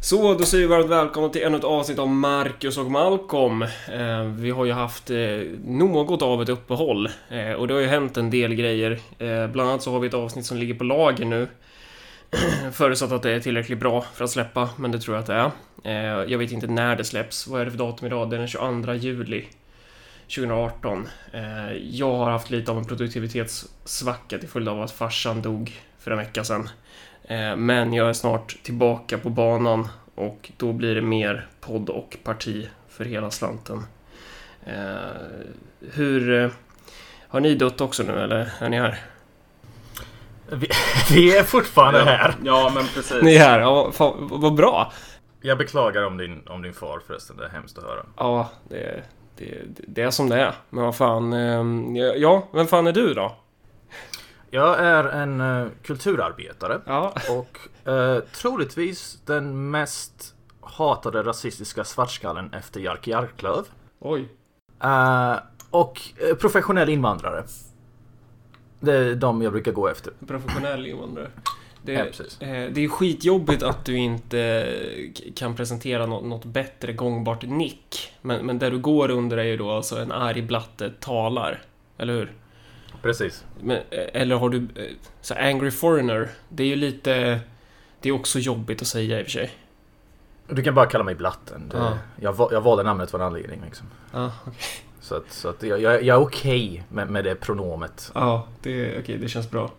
Så, då säger vi varmt välkomna till ännu ett avsnitt av Marcus och Malcolm. Eh, vi har ju haft eh, något av ett uppehåll eh, och det har ju hänt en del grejer. Eh, bland annat så har vi ett avsnitt som ligger på lager nu. Förutsatt att det är tillräckligt bra för att släppa, men det tror jag att det är. Eh, jag vet inte när det släpps. Vad är det för datum idag? Det är den 22 juli 2018. Eh, jag har haft lite av en produktivitetssvacka till följd av att farsan dog för en vecka sedan. Eh, Men jag är snart tillbaka på banan och då blir det mer podd och parti för hela slanten. Eh, Hur... eh, Har ni dött också nu eller är ni här? Vi, vi är fortfarande här. Ja, men precis. Ni är här, ja, fan, vad bra! Jag beklagar om din, om din far förresten. Det är hemskt att höra. Ja, det, det, det är som det är. Men vad fan, ja, vem fan är du då? Jag är en eh, kulturarbetare Ja, och eh, troligtvis den mest hatade rasistiska svartskallen efter Jerker Jarklöv. oj. Eh, och eh, professionell invandrare. Det är de jag brukar gå efter. Professionell invandrare. Det, Ja, eh, det är skitjobbigt att du inte kan presentera något, något bättre gångbart nick. Men, men där du går under är ju då alltså en arg blatte talar. Eller hur? Precis. Men, eh, eller har du... eh, Så angry foreigner. Det är ju lite... Det är också jobbigt att säga i och för sig. Du kan bara kalla mig Blatten. Det, Ja. jag, jag valde namnet för en anledning. Liksom. Ja, okej. Så att, så att jag, jag, jag är okej med, med det pronomet. Ja, det, okej, det känns bra.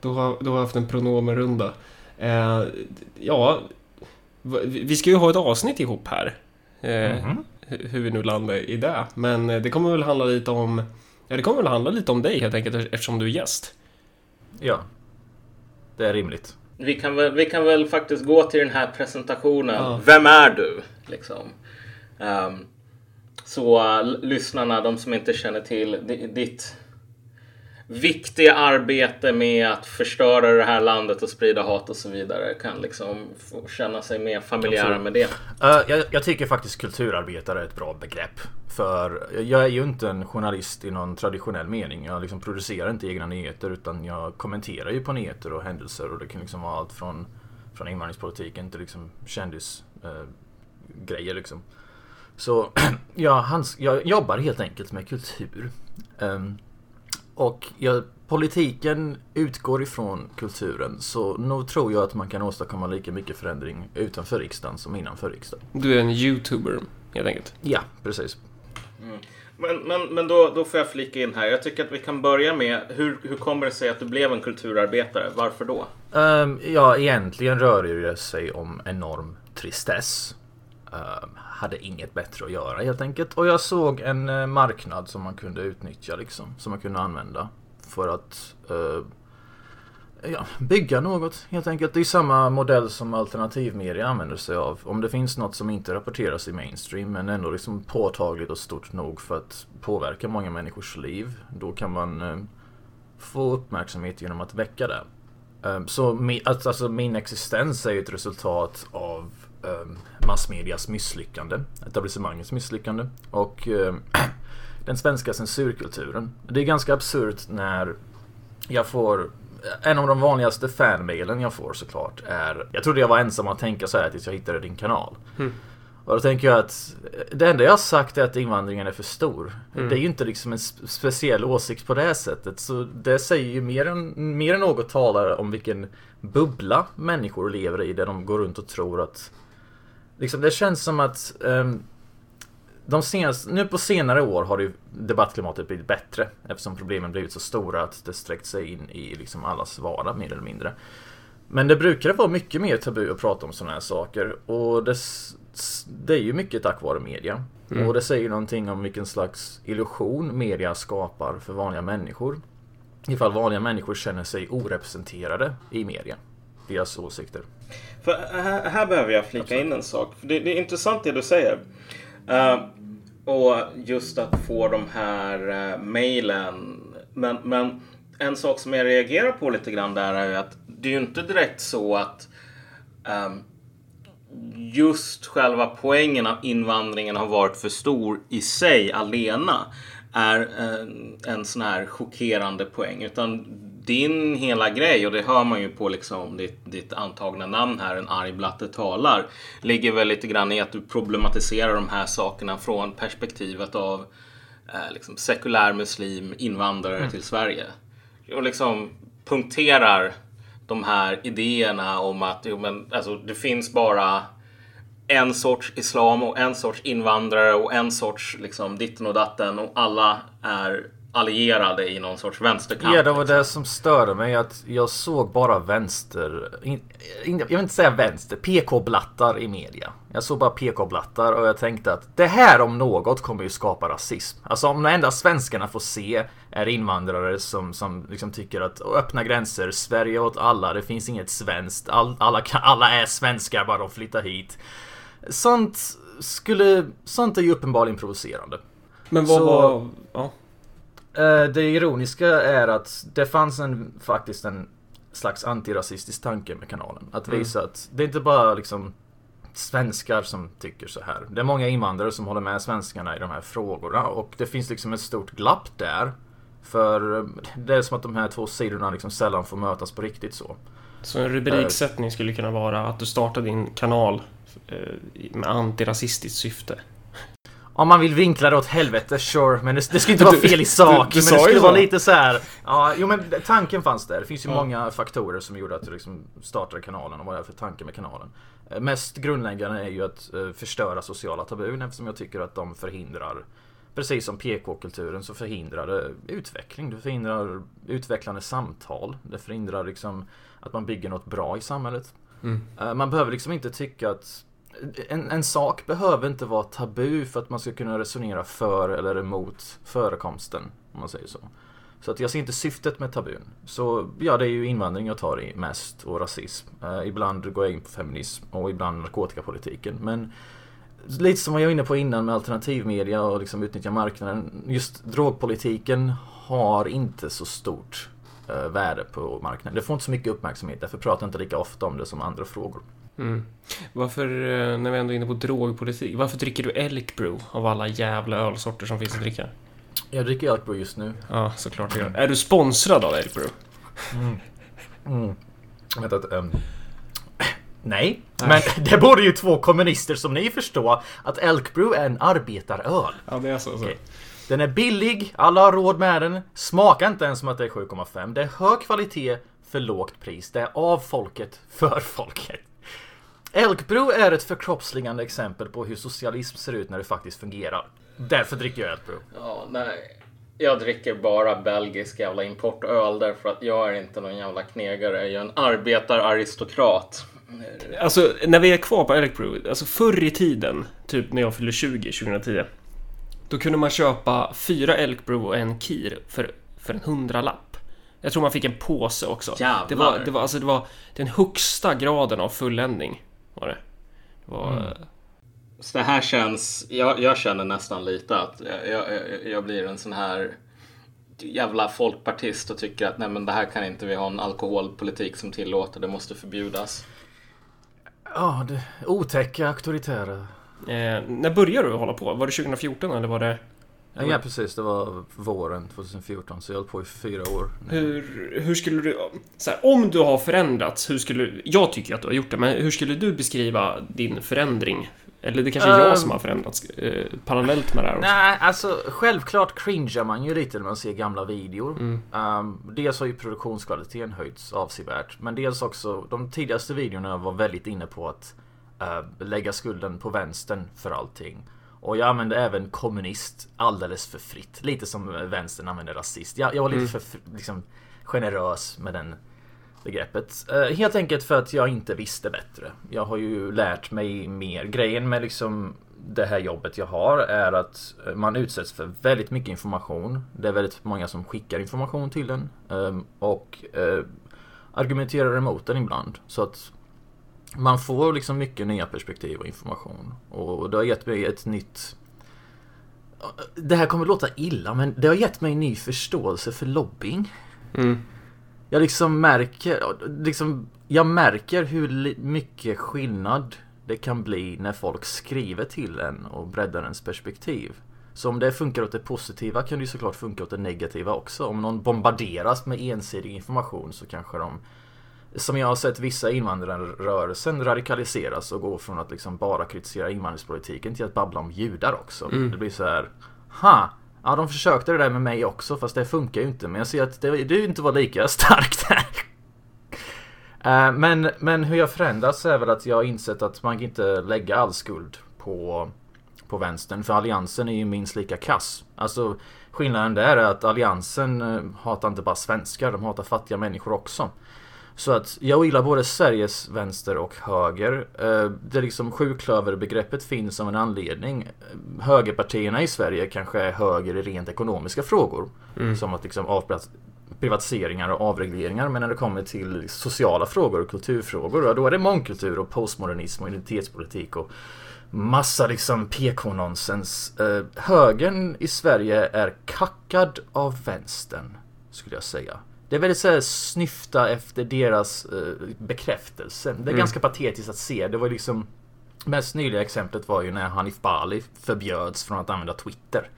Då har, då har jag haft en pronomenrunda. Eh, ja, vi ska ju ha ett avsnitt ihop här. Eh, Mhm. hu- Hur vi nu landar i det. Men eh, det kommer väl handla lite om... Ja, det kommer väl handla lite om dig helt enkelt eftersom du är gäst. Ja. Det är rimligt. Vi kan, väl, vi kan väl faktiskt gå till den här presentationen. Ja. Vem är du? Liksom. Ehm, så uh, lyssnarna, de som inte känner till di- ditt viktiga arbete med att förstöra det här landet och sprida hat och så vidare kan liksom få känna sig mer familjära med det. Uh, jag, jag tycker faktiskt kulturarbetare är ett bra begrepp. För jag är ju inte en journalist i någon traditionell mening. Jag liksom producerar inte egna nyheter utan jag kommenterar ju på nyheter och händelser och det kan liksom vara allt från, från invandringspolitiken till liksom kändisgrejer grejer liksom. Så jag, jag jobbar helt enkelt med kultur. Ehm, och jag, politiken utgår ifrån kulturen så nog tror jag att man kan åstadkomma lika mycket förändring utanför riksdagen som innanför riksdagen. Du är en YouTuber, helt enkelt. Ja, precis. Men, men, men då, då får jag flika in här. Jag tycker att vi kan börja med hur, hur kommer det sig att du blev en kulturarbetare? Varför då? Um, ja, egentligen rör det sig om enorm tristess. Ehm, hade inget bättre att göra helt enkelt. Och jag såg en eh, marknad som man kunde utnyttja liksom. Som man kunde använda. För att eh, ja, bygga något helt enkelt. Det är samma modell som alternativmedia använder sig av. Om det finns något som inte rapporteras i mainstream men ändå liksom påtagligt och stort nog för att påverka många människors liv. Då kan man eh, få uppmärksamhet genom att väcka det. Um, så min, alltså, alltså, min existens är ju ett resultat av massmedias misslyckande. Etablissemangets misslyckande. Och um, den svenska censurkulturen. Det är ganska absurt när jag får en av de vanligaste fanmailen jag får såklart är Jag trodde jag var ensam att tänka så här tills jag hittade din kanal. Mm. Och då tänker jag att det enda jag har sagt är att invandringen är för stor. Mm. Det är ju inte liksom en sp- speciell åsikt på det sättet. Så det säger ju mer än, mer än något talar om vilken bubbla människor lever i där de går runt och tror att liksom, Det känns som att ehm, de senaste, nu på senare år har ju debattklimatet blivit bättre eftersom problemen blivit så stora att det sträckt sig in i liksom allas vardag mer eller mindre. Men det brukar vara mycket mer tabu att prata om sådana här saker och det, det är ju mycket tack vare media. Mm. Och det säger någonting om vilken slags illusion media skapar för vanliga människor. Ifall vanliga människor känner sig orepresenterade i media. Deras åsikter. För här, här behöver jag flika in en sak. För det, det är intressant det du säger. Eh, och just att få de här uh, mejlen. Men, men en sak som jag reagerar på lite grann där är ju att det är ju inte direkt så att ehm, just själva poängen att invandringen har varit för stor i sig alena är en, en sån här chockerande poäng. Utan din hela grej, och det hör man ju på liksom ditt, ditt antagna namn här, En arg blatte talar, ligger väl lite grann i att du problematiserar de här sakerna från perspektivet av eh, liksom sekulär muslim, invandrare mm. till Sverige. Och liksom punkterar de här idéerna om att jo, men, alltså, det finns bara en sorts islam och en sorts invandrare och en sorts liksom ditten och datten och alla är allierade i någon sorts vänsterkamp. Ja, det var liksom. det som störde mig. Att jag såg bara vänster... In, in, jag vill inte säga vänster. PK-blattar i media. Jag såg bara PK-blattar och jag tänkte att det här om något kommer ju skapa rasism. Alltså om de enda svenskarna får se är invandrare som, som liksom tycker att öppna gränser, Sverige åt alla, det finns inget svenskt, all, alla, alla är svenskar bara de flyttar hit. Sånt skulle... Sånt är ju uppenbarligen provocerande. Men vad var... Ja. Eh, det ironiska är att det fanns en, faktiskt en slags antirasistisk tanke med kanalen. Att mm. visa att det är inte bara liksom svenskar som tycker så här. Det är många invandrare som håller med svenskarna i de här frågorna och det finns liksom ett stort glapp där. För det är som att de här två sidorna liksom sällan får mötas på riktigt så. Så en rubriksättning skulle kunna vara att du startar din kanal eh, med antirasistiskt syfte? Om man vill vinkla det åt helvete, sure. Men det, det ska inte vara fel i sak. Du, du, du men det skulle vara lite så här. Ja, jo men tanken fanns där. Det finns ju ja. många faktorer som gjorde att du liksom startade kanalen och vad det är för tanke med kanalen. Eh, mest grundläggande är ju att uh, förstöra sociala tabun eftersom jag tycker att de förhindrar Precis som PK-kulturen så förhindrar det utveckling. Det förhindrar utvecklande samtal. Det förhindrar liksom att man bygger något bra i samhället. Mm. Uh, man behöver liksom inte tycka att en, en sak behöver inte vara tabu för att man ska kunna resonera för eller emot förekomsten. Om man säger så. Så att jag ser inte syftet med tabun. Så ja, det är ju invandring jag tar i mest och rasism. Eh, ibland går jag in på feminism och ibland narkotikapolitiken. Men lite som jag var inne på innan med alternativmedia och liksom utnyttja marknaden. Just drogpolitiken har inte så stort eh, värde på marknaden. Det får inte så mycket uppmärksamhet, därför pratar jag inte lika ofta om det som andra frågor. Mm. Varför, eh, när vi ändå är inne på drogpolitik, varför dricker du Elk Brew av alla jävla ölsorter som finns att dricka? Jag dricker Elk Brew just nu. Ja, såklart du gör. Är du sponsrad av Elk Brew? Mm. Mm. Vänta, um... Nej, men det borde ju två kommunister som ni förstå att Elk Brew är en arbetaröl. Ja, det är så. så. Okay. Den är billig, alla har råd med den. Smakar inte ens som att det är 7,5. Det är hög kvalitet för lågt pris. Det är av folket för folket. Elkbro är ett förkroppsligande exempel på hur socialism ser ut när det faktiskt fungerar. Därför dricker jag Elkbro. Ja, nej. Jag dricker bara belgisk jävla importöl därför att jag är inte någon jävla knegare. Jag är en arbetararistokrat. Alltså, när vi är kvar på Elkbrew, alltså förr i tiden, typ när jag fyllde 20, 2010. Då kunde man köpa fyra Elkbrew och en Kir för, för en hundralapp. Jag tror man fick en påse också. Jävlar. Det var, det var, alltså, det var den högsta graden av fulländning var det. det var, mm. Så det här känns, jag, jag känner nästan lite att jag, jag, jag, blir en sån här jävla folkpartist och tycker att nej men det här kan inte vi ha en alkoholpolitik som tillåter, det måste förbjudas. Ja, det otäcka auktoritära. Eh, när började du hålla på? Var det 2014 eller var det? Ja, ja, precis. Det var våren 2014, så jag höll på i fyra år. Hur, hur skulle du... Så här, om du har förändrats, hur skulle... Jag tycker att du har gjort det, men hur skulle du beskriva din förändring? Eller det kanske är jag uh, som har förändrats eh, parallellt med det här också. Nej, alltså självklart cringear man ju lite när man ser gamla videor. Mm. Um, dels har ju produktionskvaliteten höjts avsevärt, men dels också de tidigaste videorna var väldigt inne på att uh, lägga skulden på vänstern för allting. Och jag använde även kommunist alldeles för fritt. Lite som vänstern använder rasist. Jag, jag var lite mm. för liksom, generös med den begreppet. Uh, helt enkelt för att jag inte visste bättre. Jag har ju lärt mig mer. Grejen med liksom det här jobbet jag har är att man utsätts för väldigt mycket information. Det är väldigt många som skickar information till en um, och uh, argumenterar emot den ibland. Så att man får liksom mycket nya perspektiv och information. Och det har gett mig ett nytt... Det här kommer låta illa, men det har gett mig en ny förståelse för lobbying. Mm. Jag liksom märker, liksom, jag märker hur mycket skillnad det kan bli när folk skriver till en och breddar ens perspektiv. Så om det funkar åt det positiva kan det ju såklart funka åt det negativa också. Om någon bombarderas med ensidig information så kanske de som jag har sett vissa invandrarrörelsen radikaliseras och gå från att liksom bara kritisera invandringspolitiken till att babbla om judar också. Mm. Det blir så här, ha, ja de försökte det där med mig också fast det funkar ju inte. Men jag ser att det, det inte var lika starkt här. Uh, men, men hur jag förändras är väl att jag har insett att man kan inte lägga all skuld på, på vänstern. För alliansen är ju minst lika kass. Alltså skillnaden där är att alliansen uh, hatar inte bara svenskar, de hatar fattiga människor också. Så att jag gillar både Sveriges vänster och höger. Eh, det är liksom sjuklöverbegreppet finns av en anledning. Högerpartierna i Sverige kanske är höger i rent ekonomiska frågor. Mm. Som att liksom privatiseringar och avregleringar. Men när det kommer till sociala frågor och kulturfrågor, då är det mångkultur och postmodernism och identitetspolitik och massa liksom PK-nonsens. Eh, högern i Sverige är kackad av vänstern, skulle jag säga. Det är väldigt så snyfta efter deras eh, bekräftelse. Det är mm. ganska patetiskt att se. Det var liksom Mest nyliga exemplet var ju när Hanif Bali förbjöds från att använda Twitter.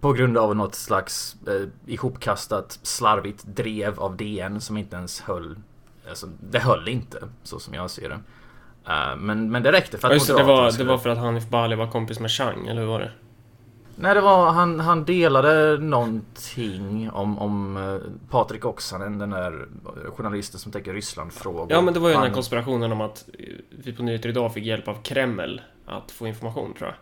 På grund av något slags eh, ihopkastat slarvigt drev av DN som inte ens höll. Alltså, det höll inte, så som jag ser det. Uh, men, men det räckte för att Just det, var, det var för att Hanif Bali var kompis med Chang, eller hur var det? Nej, det var han, han delade någonting om, om eh, Patrik Oksanen, den där journalisten som täcker Rysslandfrågor. Ja, men det var ju han... den här konspirationen om att vi på Nyheter Idag fick hjälp av Kreml att få information, tror jag.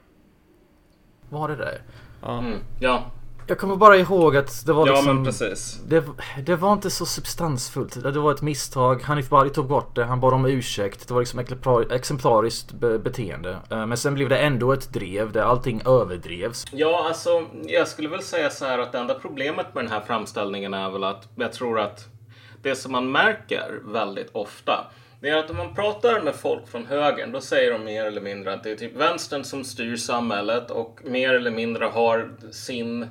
Var det det? Ja. Mm, ja. Jag kommer bara ihåg att det var liksom... Ja men precis. Det, det var inte så substansfullt. Det var ett misstag. Hanif Bali tog bort det. Han bad om ursäkt. Det var liksom exemplariskt be beteende. Eh, men sen blev det ändå ett drev där allting överdrevs. Ja, alltså jag skulle väl säga så här att det enda problemet med den här framställningen är väl att jag tror att det som man märker väldigt ofta det är att om man pratar med folk från högern då säger de mer eller mindre att det är typ vänstern som styr samhället och mer eller mindre har sin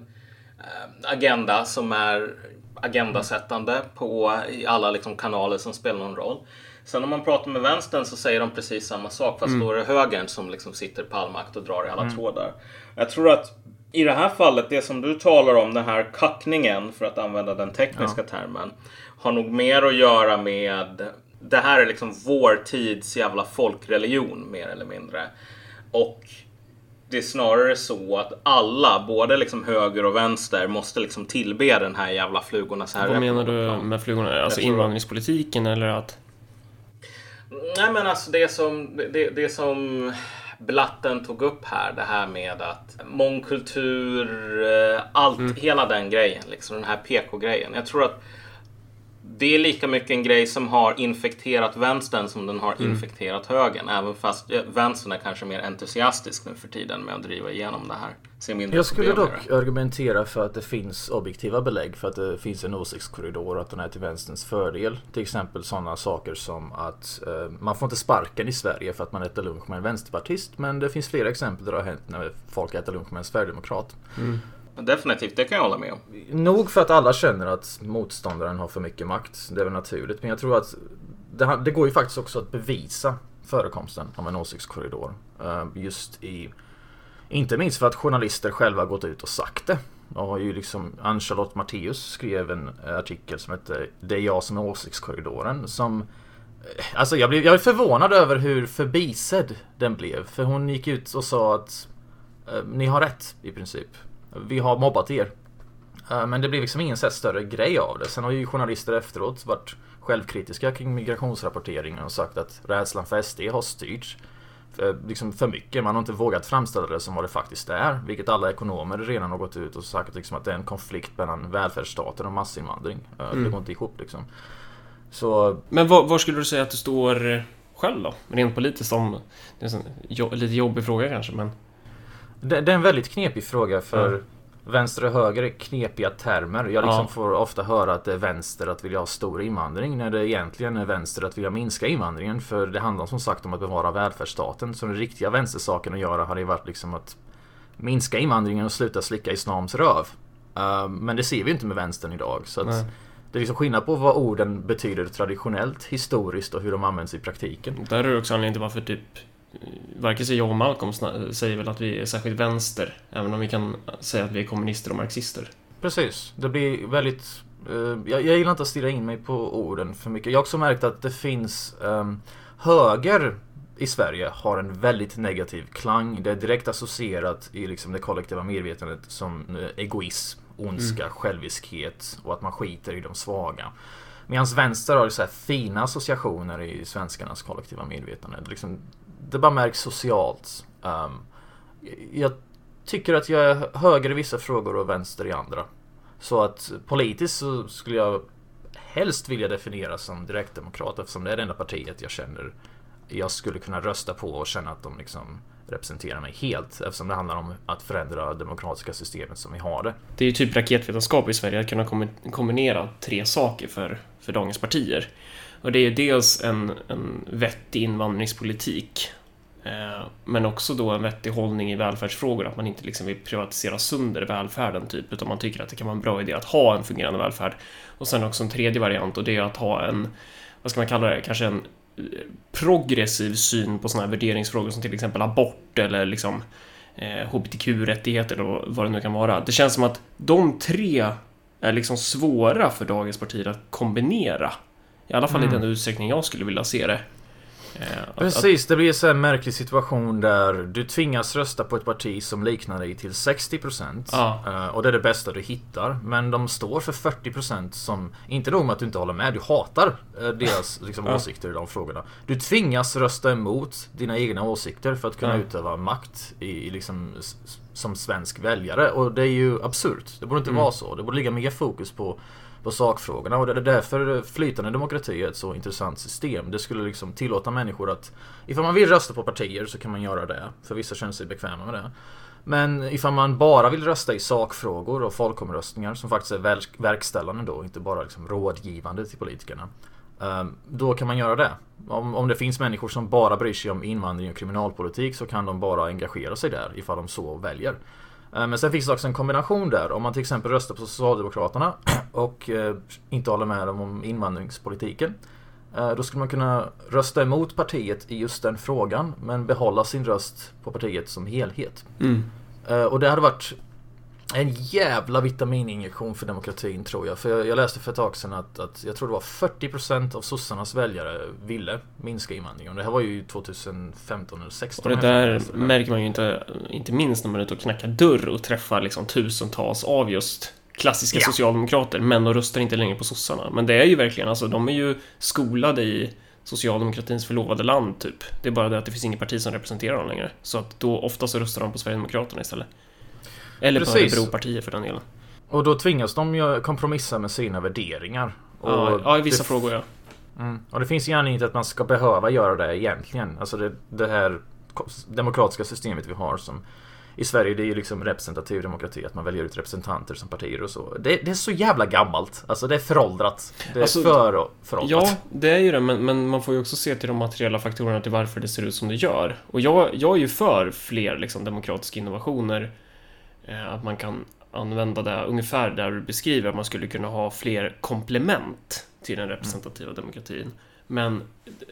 agenda som är agendasättande på i alla liksom kanaler som spelar någon roll. Sen om man pratar med vänstern så säger de precis samma sak fast mm. då är det högern som liksom sitter på all makt och drar i alla mm. trådar. Jag tror att i det här fallet, det som du talar om, den här kackningen för att använda den tekniska ja. termen, har nog mer att göra med det här är liksom vår tids jävla folkreligion mer eller mindre. Och det är snarare så att alla, både liksom höger och vänster, måste liksom tillbe den här jävla flugornas herre. Vad menar du med flugorna? Alltså invandringspolitiken eller att? Nej men alltså det som, det, det som Blatten tog upp här, det här med att mångkultur, eh, allt, mm. hela den grejen, liksom den här PK-grejen. Jag tror att det är lika mycket en grej som har infekterat vänstern som den har mm. infekterat högern. Även fast vänstern är kanske mer entusiastisk nu för tiden med att driva igenom det här. Jag skulle dock argumentera för att det finns objektiva belägg för att det finns en åsiktskorridor och att den är till vänsterns fördel. Till exempel sådana saker som att eh, man får inte sparken i Sverige för att man äter lunch med en vänsterpartist. Men det finns flera exempel där det har hänt när folk äter lunch med en sverigedemokrat. Mm. Definitivt, det kan jag hålla med om. Nog för att alla känner att motståndaren har för mycket makt. Det är väl naturligt. Men jag tror att det, det går ju faktiskt också att bevisa förekomsten av en åsiktskorridor. Eh, just i... Inte minst för att journalister själva gått ut och sagt det. Och har ju liksom Ann-Charlotte Matteus skrev en artikel som hette Det är jag som är åsiktskorridoren. Som eh, Alltså jag blev, jag är förvånad över hur förbisedd den blev. För hon gick ut och sa att eh, Ni har rätt i princip vi har mobbat er. Eh, men det blev liksom ingen större grej av det. Sen har ju journalister efteråt varit självkritiska kring migrationsrapporteringen och sagt att rädslan för SD har styrts för, liksom för mycket. Man har inte vågat framställa det som vad det faktiskt är. Vilket alla ekonomer redan har gått ut och sagt liksom att det är en konflikt mellan välfärdsstaten och massinvandring. Eh, mm. Det går inte ihop liksom. Så... Men var, var, skulle du säga att du står själv då? Rent politiskt om... Det är en lite jobbig fråga kanske men... Det, det, är en väldigt knepig fråga för mm. vänster och höger är knepiga termer. Jag liksom ja. får ofta höra att det är vänster att vilja ha stor invandring när det egentligen är vänster att vilja minska invandringen. För det handlar som sagt om att bevara välfärdsstaten. Så den riktiga vänstersaken att göra hade ju varit liksom att minska invandringen och sluta slicka islams röv. Uh, men det ser vi inte med vänstern idag. Så att det är liksom skillnad på vad orden betyder traditionellt, historiskt och hur de används i praktiken. Där är det också anledningen till varför typ varken jag och Malcolm säger väl att vi är särskilt vänster, även om vi kan säga att vi är kommunister och marxister. Precis, det blir väldigt... Uh, jag, jag gillar inte att stirra in mig på orden för mycket. Jag har också märkt att det finns um, höger i Sverige har en väldigt negativ klang. Det är direkt associerat i liksom det kollektiva medvetandet som uh, egoism, ondska, mm. själviskhet och att man skiter i de svaga. Medan vänster har så fina associationer i svenskarnas kollektiva medvetande. Liksom, det bara märks socialt. Um, jag tycker att jag är höger i vissa frågor och vänster i andra. Så att politiskt så skulle jag helst vilja definiera som direktdemokrat eftersom det är det enda partiet jag känner jag skulle kunna rösta på och känna att de liksom representerar mig helt eftersom det handlar om att förändra det demokratiska systemet som vi har det. Det är ju typ raketvetenskap i Sverige att kunna kombinera tre saker för, för dagens partier. Och det är ju dels en, en vettig invandringspolitik eh, men också då en vettig hållning i välfärdsfrågor, att man inte liksom vill privatisera sönder välfärden typ, utan man tycker att det kan vara en bra idé att ha en fungerande välfärd. Och sen också en tredje variant och det är att ha en, vad ska man kalla det, kanske en eh, progressiv syn på sådana här värderingsfrågor som till exempel abort eller liksom eh, hbtq-rättigheter och vad det nu kan vara. Det känns som att de tre är liksom svåra för dagens partier att kombinera. I alla fall mm. i den utsträckning jag skulle vilja se det. Eh, Precis, det blir en märklig situation där du tvingas rösta på ett parti som liknar dig till 60% ja. Eh, och det är det bästa du hittar. Men de står för 40% som, inte nog med att du inte håller med, du hatar eh, deras liksom, ja. åsikter i de frågorna. Du tvingas rösta emot dina egna åsikter för att kunna ja. utöva makt i, liksom, som svensk väljare. Och det är ju absurt. Det borde inte mm. vara så. Det borde ligga mer fokus på på sakfrågorna och det är därför flytande demokrati är ett så intressant system. Det skulle liksom tillåta människor att ifall man vill rösta på partier så kan man göra det. För vissa känner sig bekväma med det. Men ifall man bara vill rösta i sakfrågor och folkomröstningar som faktiskt är verk verkställande då, inte bara liksom rådgivande till politikerna. Ehm, då kan man göra det. Om, om det finns människor som bara bryr sig om invandring och kriminalpolitik så kan de bara engagera sig där ifall de så väljer. Eh, men sen finns det också en kombination där. Om man till exempel röstar på Socialdemokraterna och eh, inte håller med dem om invandringspolitiken. Eh, då skulle man kunna rösta emot partiet i just den frågan men behålla sin röst på partiet som helhet. Mm. Och det hade varit en jävla vitamininjektion för demokratin tror jag. För jag, jag läste för ett tag sedan att, att jag tror det var 40% av sossarnas väljare ville minska invandringen. Det här var ju 2015 eller 2016. Och det där märker man ju inte, inte minst när man är ute och knackar dörr och träffar liksom tusentals av just klassiska ja. socialdemokrater, men de röstar inte längre på sossarna. Men det är ju verkligen, alltså de är ju skolade i socialdemokratins förlovade land, typ. Det är bara det att det finns inget parti som representerar dem längre. Så att då ofta så röstar de på Sverigedemokraterna istället. Eller Precis. på Örebropartiet för den delen. Och då tvingas de ju kompromissa med sina värderingar. Ja, ja, i vissa frågor ja. Mm. Och det finns ju anledning till att man ska behöva göra det egentligen. Alltså det, det här demokratiska systemet vi har som i Sverige det är ju liksom representativ demokrati, att man väljer ut representanter som partier och så. Det, det är så jävla gammalt. Alltså det är föråldrat. Det är alltså, för föråldrat. Ja, det är ju det, men, men, man får ju också se till de materiella faktorerna till varför det ser ut som det gör. Och jag, jag är ju för fler liksom, demokratiska innovationer att man kan använda det ungefär där du beskriver, att man skulle kunna ha fler komplement till den representativa mm. demokratin. Men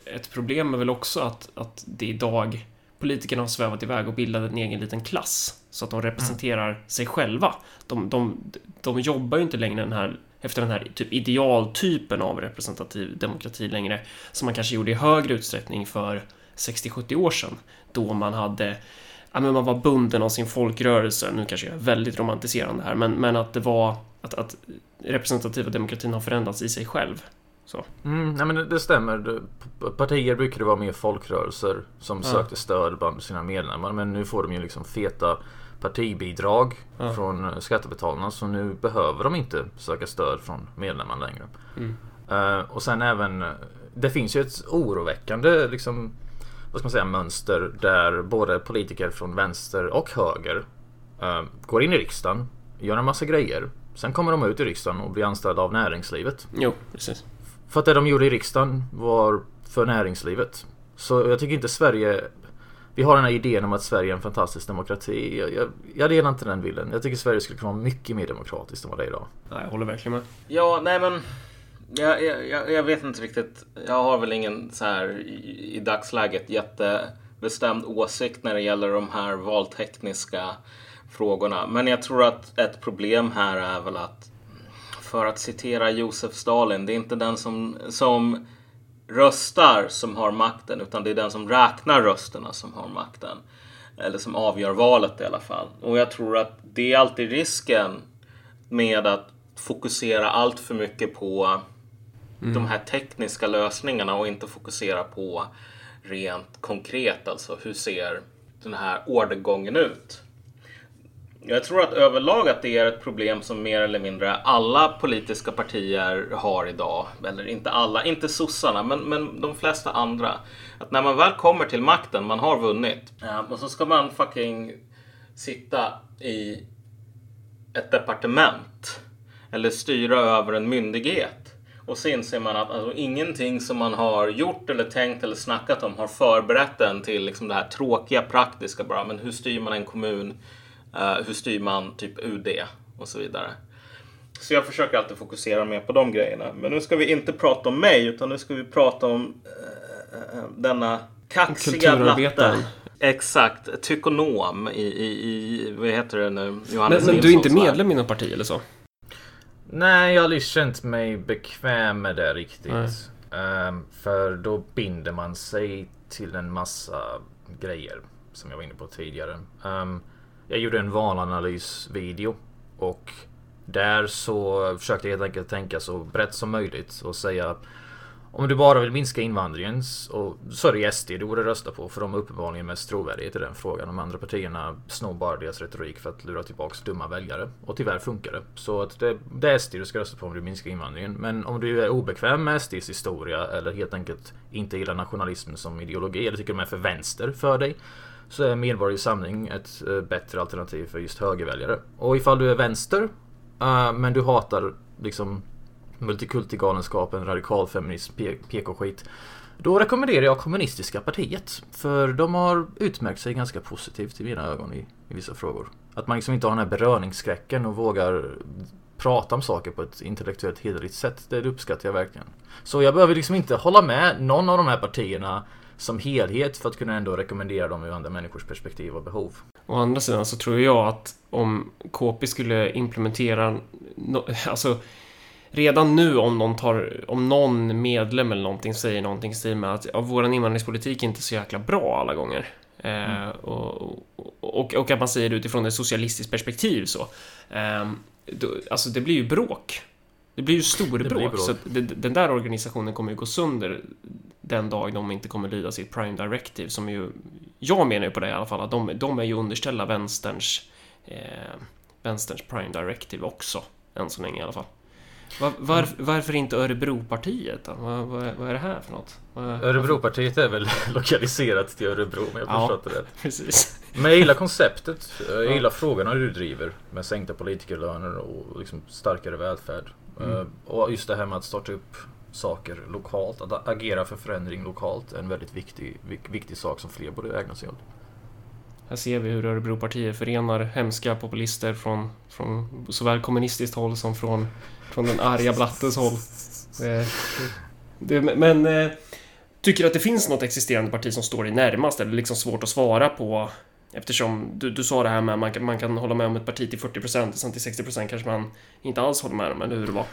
ett problem är väl också att, att det idag politikerna har svävat iväg och bildat en egen liten klass så att de representerar mm. sig själva. De, de, de jobbar ju inte längre den här, efter den här typ idealtypen av representativ demokrati längre som man kanske gjorde i högre utsträckning för 60-70 år sedan då man hade ja, men man var bunden av sin folkrörelse. Nu kanske jag är väldigt romantiserande här, men, men att det var att, att representativa demokratin har förändrats i sig själv. Så. Mm, nej men det, det stämmer. Partier brukade vara mer folkrörelser som ja. sökte stöd bland sina medlemmar. Men nu får de ju liksom feta partibidrag ja. från skattebetalarna. Så nu behöver de inte söka stöd från medlemmarna längre. Mm. Uh, och sen även, det finns ju ett oroväckande liksom vad ska man säga, mönster där både politiker från vänster och höger uh, går in i riksdagen, gör en massa grejer. Sen kommer de ut i riksdagen och blir anställda av näringslivet. Jo, precis. För att det de gjorde i riksdagen var för näringslivet. Så jag tycker inte Sverige vi har den här idén om att Sverige är en fantastisk demokrati. Jag, jag, jag delar inte den bilden. Jag tycker Sverige skulle kunna vara mycket mer demokratiskt än vad det är idag. Nej, jag håller verkligen med. Ja, nej men jag, jag, jag vet inte riktigt. Jag har väl ingen så här i, i dagsläget jättebestämd åsikt när det gäller de här valtekniska frågorna. Men jag tror att ett problem här är väl att, för att citera Josef Stalin, det är inte den som, som röstar som har makten, utan det är den som räknar rösterna som har makten. Eller som avgör valet i alla fall. Och jag tror att det är alltid risken med att fokusera allt för mycket på mm. de här tekniska lösningarna och inte fokusera på rent konkret, alltså hur ser den här ordergången ut? Jag tror att överlag att det är ett problem som mer eller mindre alla politiska partier har idag. Eller inte alla, inte sossarna, men, men de flesta andra. Att när man väl kommer till makten, man har vunnit. Ja, och så ska man fucking sitta i ett departement. Eller styra över en myndighet. Och så inser man att alltså, ingenting som man har gjort eller tänkt eller snackat om har förberett en till liksom, det här tråkiga praktiska bara. Men hur styr man en kommun? Uh, hur styr man typ UD och så vidare. Så jag försöker alltid fokusera mer på de grejerna. Men nu ska vi inte prata om mig utan nu ska vi prata om uh, denna kaxiga blatte. Exakt, tykonom i, i, i, vad heter det nu? Johannes men, men du är inte medlem i något parti eller så? Nej, jag har aldrig känt mig bekväm med det riktigt. Um, för då binder man sig till en massa grejer som jag var inne på tidigare. Um, jag gjorde en valanalysvideo och där så försökte jag helt enkelt tänka så brett som möjligt och säga om du bara vill minska invandringen och så är det SD du borde rösta på för de är uppenbarligen mest trovärdiga i den frågan. De andra partierna snor bara deras retorik för att lura tillbaks dumma väljare. Och tyvärr funkar det. Så att det, det är SD du ska rösta på om du vill minska invandringen. Men om du är obekväm med SDs historia eller helt enkelt inte gillar nationalismen som ideologi eller tycker de är för vänster för dig så är Medborgerlig Samling ett eh, bättre alternativ för just högerväljare. Och ifall du är vänster eh, men du hatar liksom multikultigalenskapen, radikal feminism, PK-skit. Då rekommenderar jag Kommunistiska partiet. För de har utmärkt sig ganska positivt i mina ögon i, i vissa frågor. Att man liksom inte har den här beröringsskräcken och vågar prata om saker på ett intellektuellt hederligt sätt. Det uppskattar jag verkligen. Så jag behöver liksom inte hålla med någon av de här partierna som helhet för att kunna ändå rekommendera dem ur andra människors perspektiv och behov. Å andra sidan så tror jag att om KP skulle implementera, no, alltså redan nu om någon, tar, om någon medlem eller någonting säger någonting i med att ja, vår invandringspolitik är inte så jäkla bra alla gånger. Eh, mm. och, och, och, att man säger det utifrån ett socialistiskt perspektiv så. Eh, då, alltså det blir ju bråk. Det blir ju storbråk. bråk. Så det, den där organisationen kommer ju gå sönder den dag de inte kommer lyda sitt Prime Directive som ju... Jag menar ju på det i alla fall att de, de är ju underställda vänsterns... Eh, vänsterns Prime Directive också. Än så länge i alla fall. Var, varför, varför inte Örebropartiet då? Vad, vad, vad, är det här för något? Örebropartiet är väl lokaliserat till Örebro om jag har förstått det rätt. precis. Men jag gillar konceptet. Jag gillar ja. frågorna du driver med sänkta politikerlöner och liksom starkare välfärd. Mm. Eh, och just det här med att starta upp saker lokalt, att agera för förändring lokalt är en väldigt viktig, viktig sak som fler borde ägna sig åt. Här ser vi hur Örebropartiet förenar hemska populister från, från såväl kommunistiskt håll som från, från den arga blattens håll. Det, det, men eh, tycker att det finns något existerande parti som står dig närmast? Eller liksom svårt att svara på? Eftersom du, du sa det här med att man kan, man kan hålla med om ett parti till 40% och sen till 60% kanske man inte alls håller med om, eller hur det var?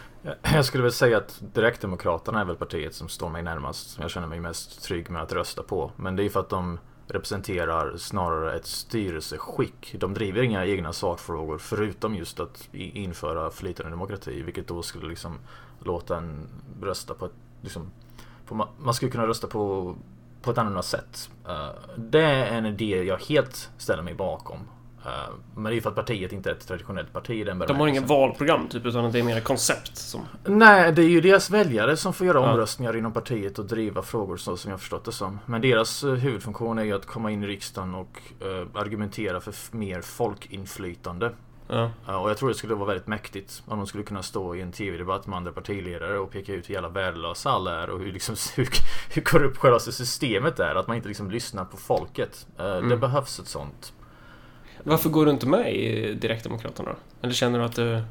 Jag skulle väl säga att Direktdemokraterna är väl partiet som står mig närmast. Som jag känner mig mest trygg med att rösta på. Men det är för att de representerar snarare ett styrelseskick. De driver inga egna sakfrågor förutom just att införa flytande demokrati, vilket då skulle liksom låta en rösta på ett... Liksom, på, man skulle kunna rösta på, på ett annorlunda sätt. Uh, det är en idé jag helt ställer mig bakom. Eh, men det är ju för att partiet inte är ett traditionellt parti den De har ingen valprogram typ, utan det är mer ett koncept som... Nej, det är ju deras väljare som får göra ja. omröstningar inom partiet och driva frågor så som jag förstått det som. Men deras eh, huvudfunktion är ju att komma in i riksdagen och uh, argumentera för mer folkinflytande. Ja. Uh, och jag tror det skulle vara väldigt mäktigt om de skulle kunna stå i en TV-debatt med andra partiledare och peka ut hur jävla värdelösa alla är och hur, liksom, hur, hur korrupt själva systemet är. Att man inte liksom lyssnar på folket. Uh, mm. Det behövs ett sånt varför går du inte med i Direktdemokraterna då? Eller känner du att du...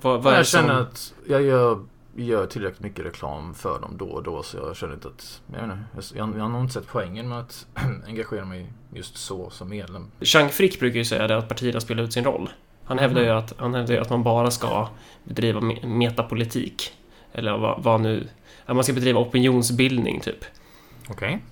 Vad, vad jag känner som... att jag gör gör tillräckligt mycket reklam för dem då och då så jag känner inte att... Jag, vet inte, jag, jag har nog inte sett poängen med att engagera mig just så som medlem. Chang Frick brukar ju säga det att partierna spelar ut sin roll. Han hävdar ju att, han hävdar ju att man bara ska bedriva me- metapolitik. Eller vad, vad nu... Att man ska bedriva opinionsbildning, typ. Okej.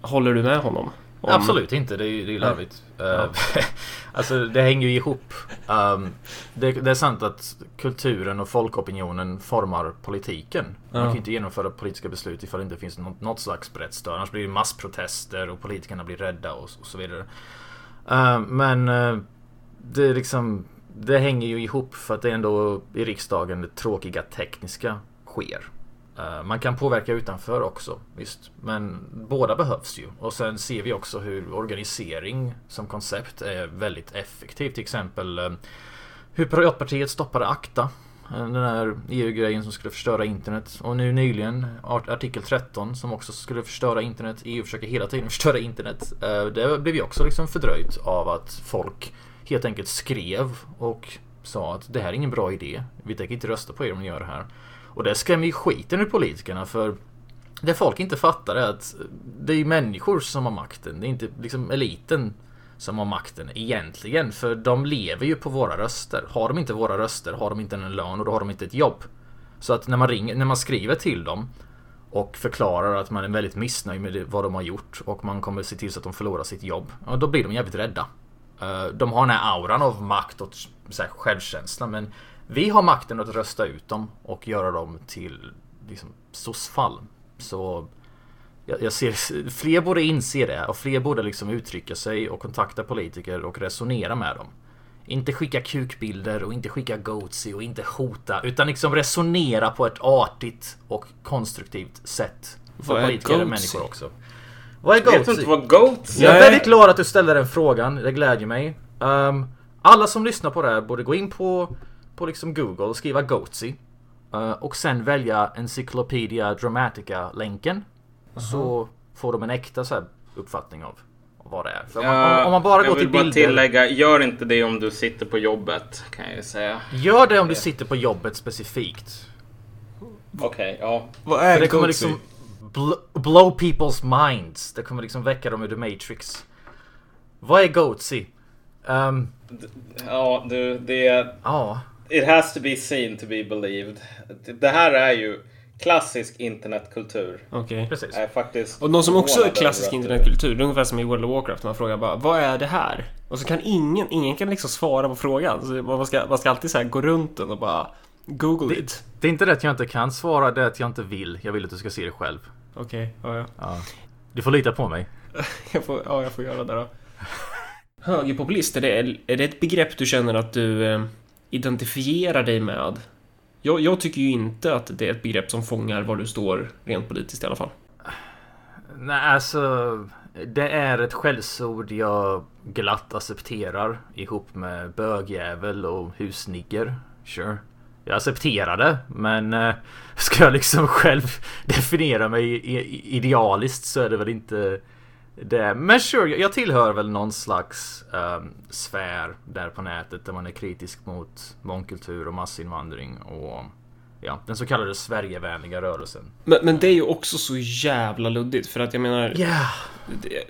Håller du med honom? Om- Absolut inte, det är ju larvigt. Eh, alltså det hänger ju ihop. Um, det, det är sant att kulturen och folkopinionen formar politiken. Man Ja. kan ju inte genomföra politiska beslut ifall det inte finns något, något slags brett stöd. Annars blir det massprotester och politikerna blir rädda och, och så vidare. Eh, men eh, det är liksom Det hänger ju ihop för att det är ändå i riksdagen det tråkiga tekniska sker. Eh, man kan påverka utanför också, visst. Men båda behövs ju. Och sen ser vi också hur organisering som koncept är väldigt effektivt. Till exempel eh, hur Piratpartiet stoppade ACTA. Eh, den här EU-grejen som skulle förstöra internet. Och nu nyligen artikel 13 som också skulle förstöra internet. EU försöker hela tiden förstöra internet. Det blev ju också liksom fördröjt av att folk helt enkelt skrev och sa att det här är ingen bra idé. Vi tänker inte rösta på er om ni gör det här. Och det skrämmer ju skiten ur politikerna för det folk inte fattar är att det är ju människor som har makten. Det är inte liksom eliten som har makten egentligen. För de lever ju på våra röster. Har de inte våra röster har de inte en lön och då har de inte ett jobb. Så att när man, ringer, när man skriver till dem och förklarar att man är väldigt missnöjd med vad de har gjort och man kommer se till så att de förlorar sitt jobb. Ja, då blir de jävligt rädda. Eh, de har den här auran av makt och självkänsla men vi har makten att rösta ut dem och göra dem till liksom, sossfall. Så jag, jag ser, fler borde inse det och fler borde liksom uttrycka sig och kontakta politiker och resonera med dem. Inte skicka kukbilder och inte skicka goatsy och inte hota utan liksom resonera på ett artigt och konstruktivt sätt. Vad För är politiker och goatsy? människor också. Vad är Vet du goatsy? inte vad goats Jag är väldigt glad att du ställde den frågan, det glädjer mig. Ehm, alla som lyssnar på det här borde gå in på, på liksom Google och skriva Goatsy. eh, och sen välja Encyclopedia Dramatica-länken. Så får de en äkta så här, uppfattning av vad det är. För om, man, om, om man bara jag går vill till bara bilder. tillägga, gör inte det om du sitter på jobbet kan jag ju säga. Gör det om du sitter på jobbet specifikt. Okej, ja. Vad För är det kommer Goatsy? liksom bl- blow people's minds. Det kommer liksom väcka dem ur the matrix. Vad är Goatsy? Ehm, Ja, du, det... Ja. It has to be seen to be believed. Det här är ju klassisk internetkultur. Okej. Precis. Är faktiskt Och någon som också är förvånad klassisk över att- internetkultur, det är ungefär som i World of Warcraft. Man frågar bara Vad är det här? Och så kan ingen, ingen kan liksom svara på frågan. Så man ska, man ska alltid så här gå runt den och bara Google it. Det är inte det att jag inte kan svara, det är att jag inte vill. Jag vill att du ska se det själv. Okej, ja, ja. Ja. Du får lita på mig. Jag får, ja, jag får göra det då. Högerpopulist, är det, är det ett begrepp du känner att du eh, identifierar dig med? Jag, jag tycker ju inte att det är ett begrepp som fångar var du står rent politiskt i alla fall. Nej, alltså. Det är ett skällsord jag glatt accepterar ihop med bögjävel och husnigger. Sure. Jag accepterar det, men eh, ska jag liksom själv definiera mig idealiskt så är det väl inte det. Men sure, jag- tillhör väl någon slags um, sfär där på nätet där man är kritisk mot mångkultur och massinvandring och ja, den så kallade Sverigevänliga rörelsen. Men, men det är ju också så jävla luddigt för att jag menar Ja, det-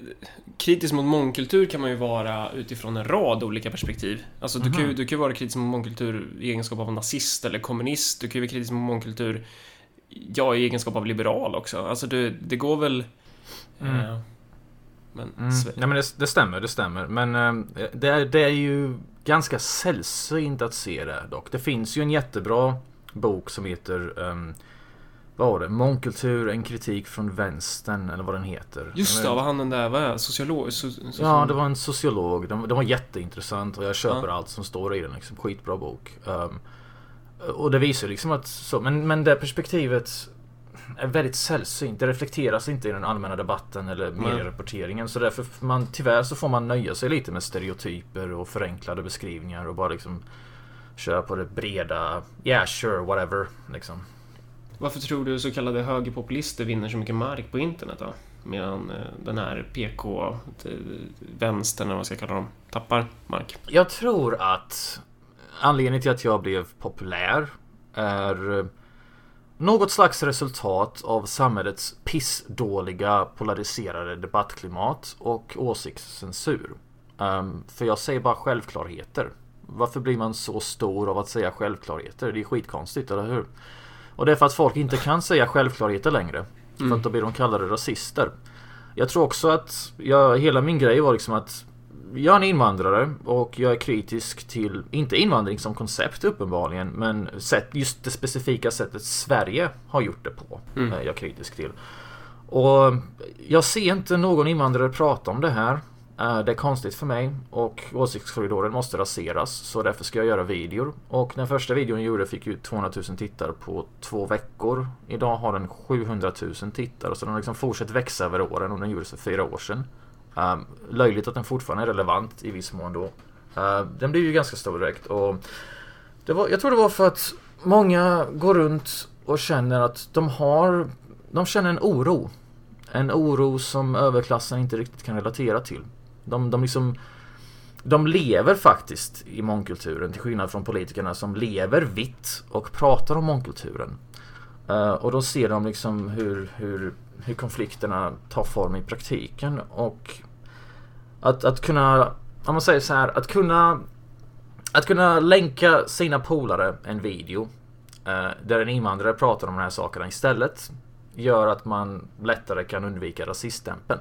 Kritisk mot mångkultur kan man ju vara utifrån en rad olika perspektiv. Alltså du, kan ju, du kan ju vara kritisk mot mångkultur i egenskap av nazist eller kommunist. Du kan ju vara kritisk mot mångkultur ja, i egenskap av liberal också. Alltså det, det går väl... Mm. Eh, men... Mm. Nej men det, det stämmer, det stämmer. Men eh, det, är, det är ju ganska sällsynt att se det dock. Det finns ju en jättebra bok som heter um, vad var det? Mångkultur, en kritik från vänstern eller vad den heter. Just det, vad han den där, vad är sociolog? So, so, Ja, det var en sociolog. Den, den var jätteintressant och jag köper Ja. allt som står i den. Liksom. Skitbra bok. Um, och det visar liksom att så, men, men det perspektivet är väldigt sällsynt. Det reflekteras inte i den allmänna debatten eller medierapporteringen. Så därför man, tyvärr så får man nöja sig lite med stereotyper och förenklade beskrivningar och bara liksom köra på det breda, yeah sure, whatever. Liksom. Varför tror du så kallade högerpopulister vinner så mycket mark på internet då? Medan eh, den här PK, t- vänstern eller vad man ska kalla dem, tappar mark. Jag tror att anledningen till att jag blev populär är eh, något slags resultat av samhällets pissdåliga polariserade debattklimat och åsiktscensur. Um, för jag säger bara självklarheter. Varför blir man så stor av att säga självklarheter? Det är skitkonstigt, eller hur? Och det är för att folk inte kan säga självklarheter längre. För att då blir de kallade rasister. Jag tror också att jag, hela min grej var liksom att jag är en invandrare och jag är kritisk till, inte invandring som koncept uppenbarligen, men sätt, just det specifika sättet Sverige har gjort det på. Mm. är jag kritisk till. Och jag ser inte någon invandrare prata om det här. Eh, Det är konstigt för mig och åsiktskorridoren måste raseras så därför ska jag göra videor. Och den första videon jag gjorde fick ju 200 000 tittare på två veckor. Idag har den 700 000 tittare så den har liksom fortsatt växa över åren och den gjordes för fyra år sedan. Um, löjligt att den fortfarande är relevant i viss mån då. Uh, den blev ju ganska stor direkt och det var, jag tror det var för att många går runt och känner att de har De känner en oro. En oro som överklassen inte riktigt kan relatera till. De, de liksom De lever faktiskt i mångkulturen till skillnad från politikerna som lever vitt och pratar om mångkulturen. Eh, och då ser de liksom hur, hur, hur konflikterna tar form i praktiken och att, att kunna, om man säger så här, att kunna att kunna länka sina polare en video eh, där en invandrare pratar om de här sakerna istället gör att man lättare kan undvika rasiststämpeln.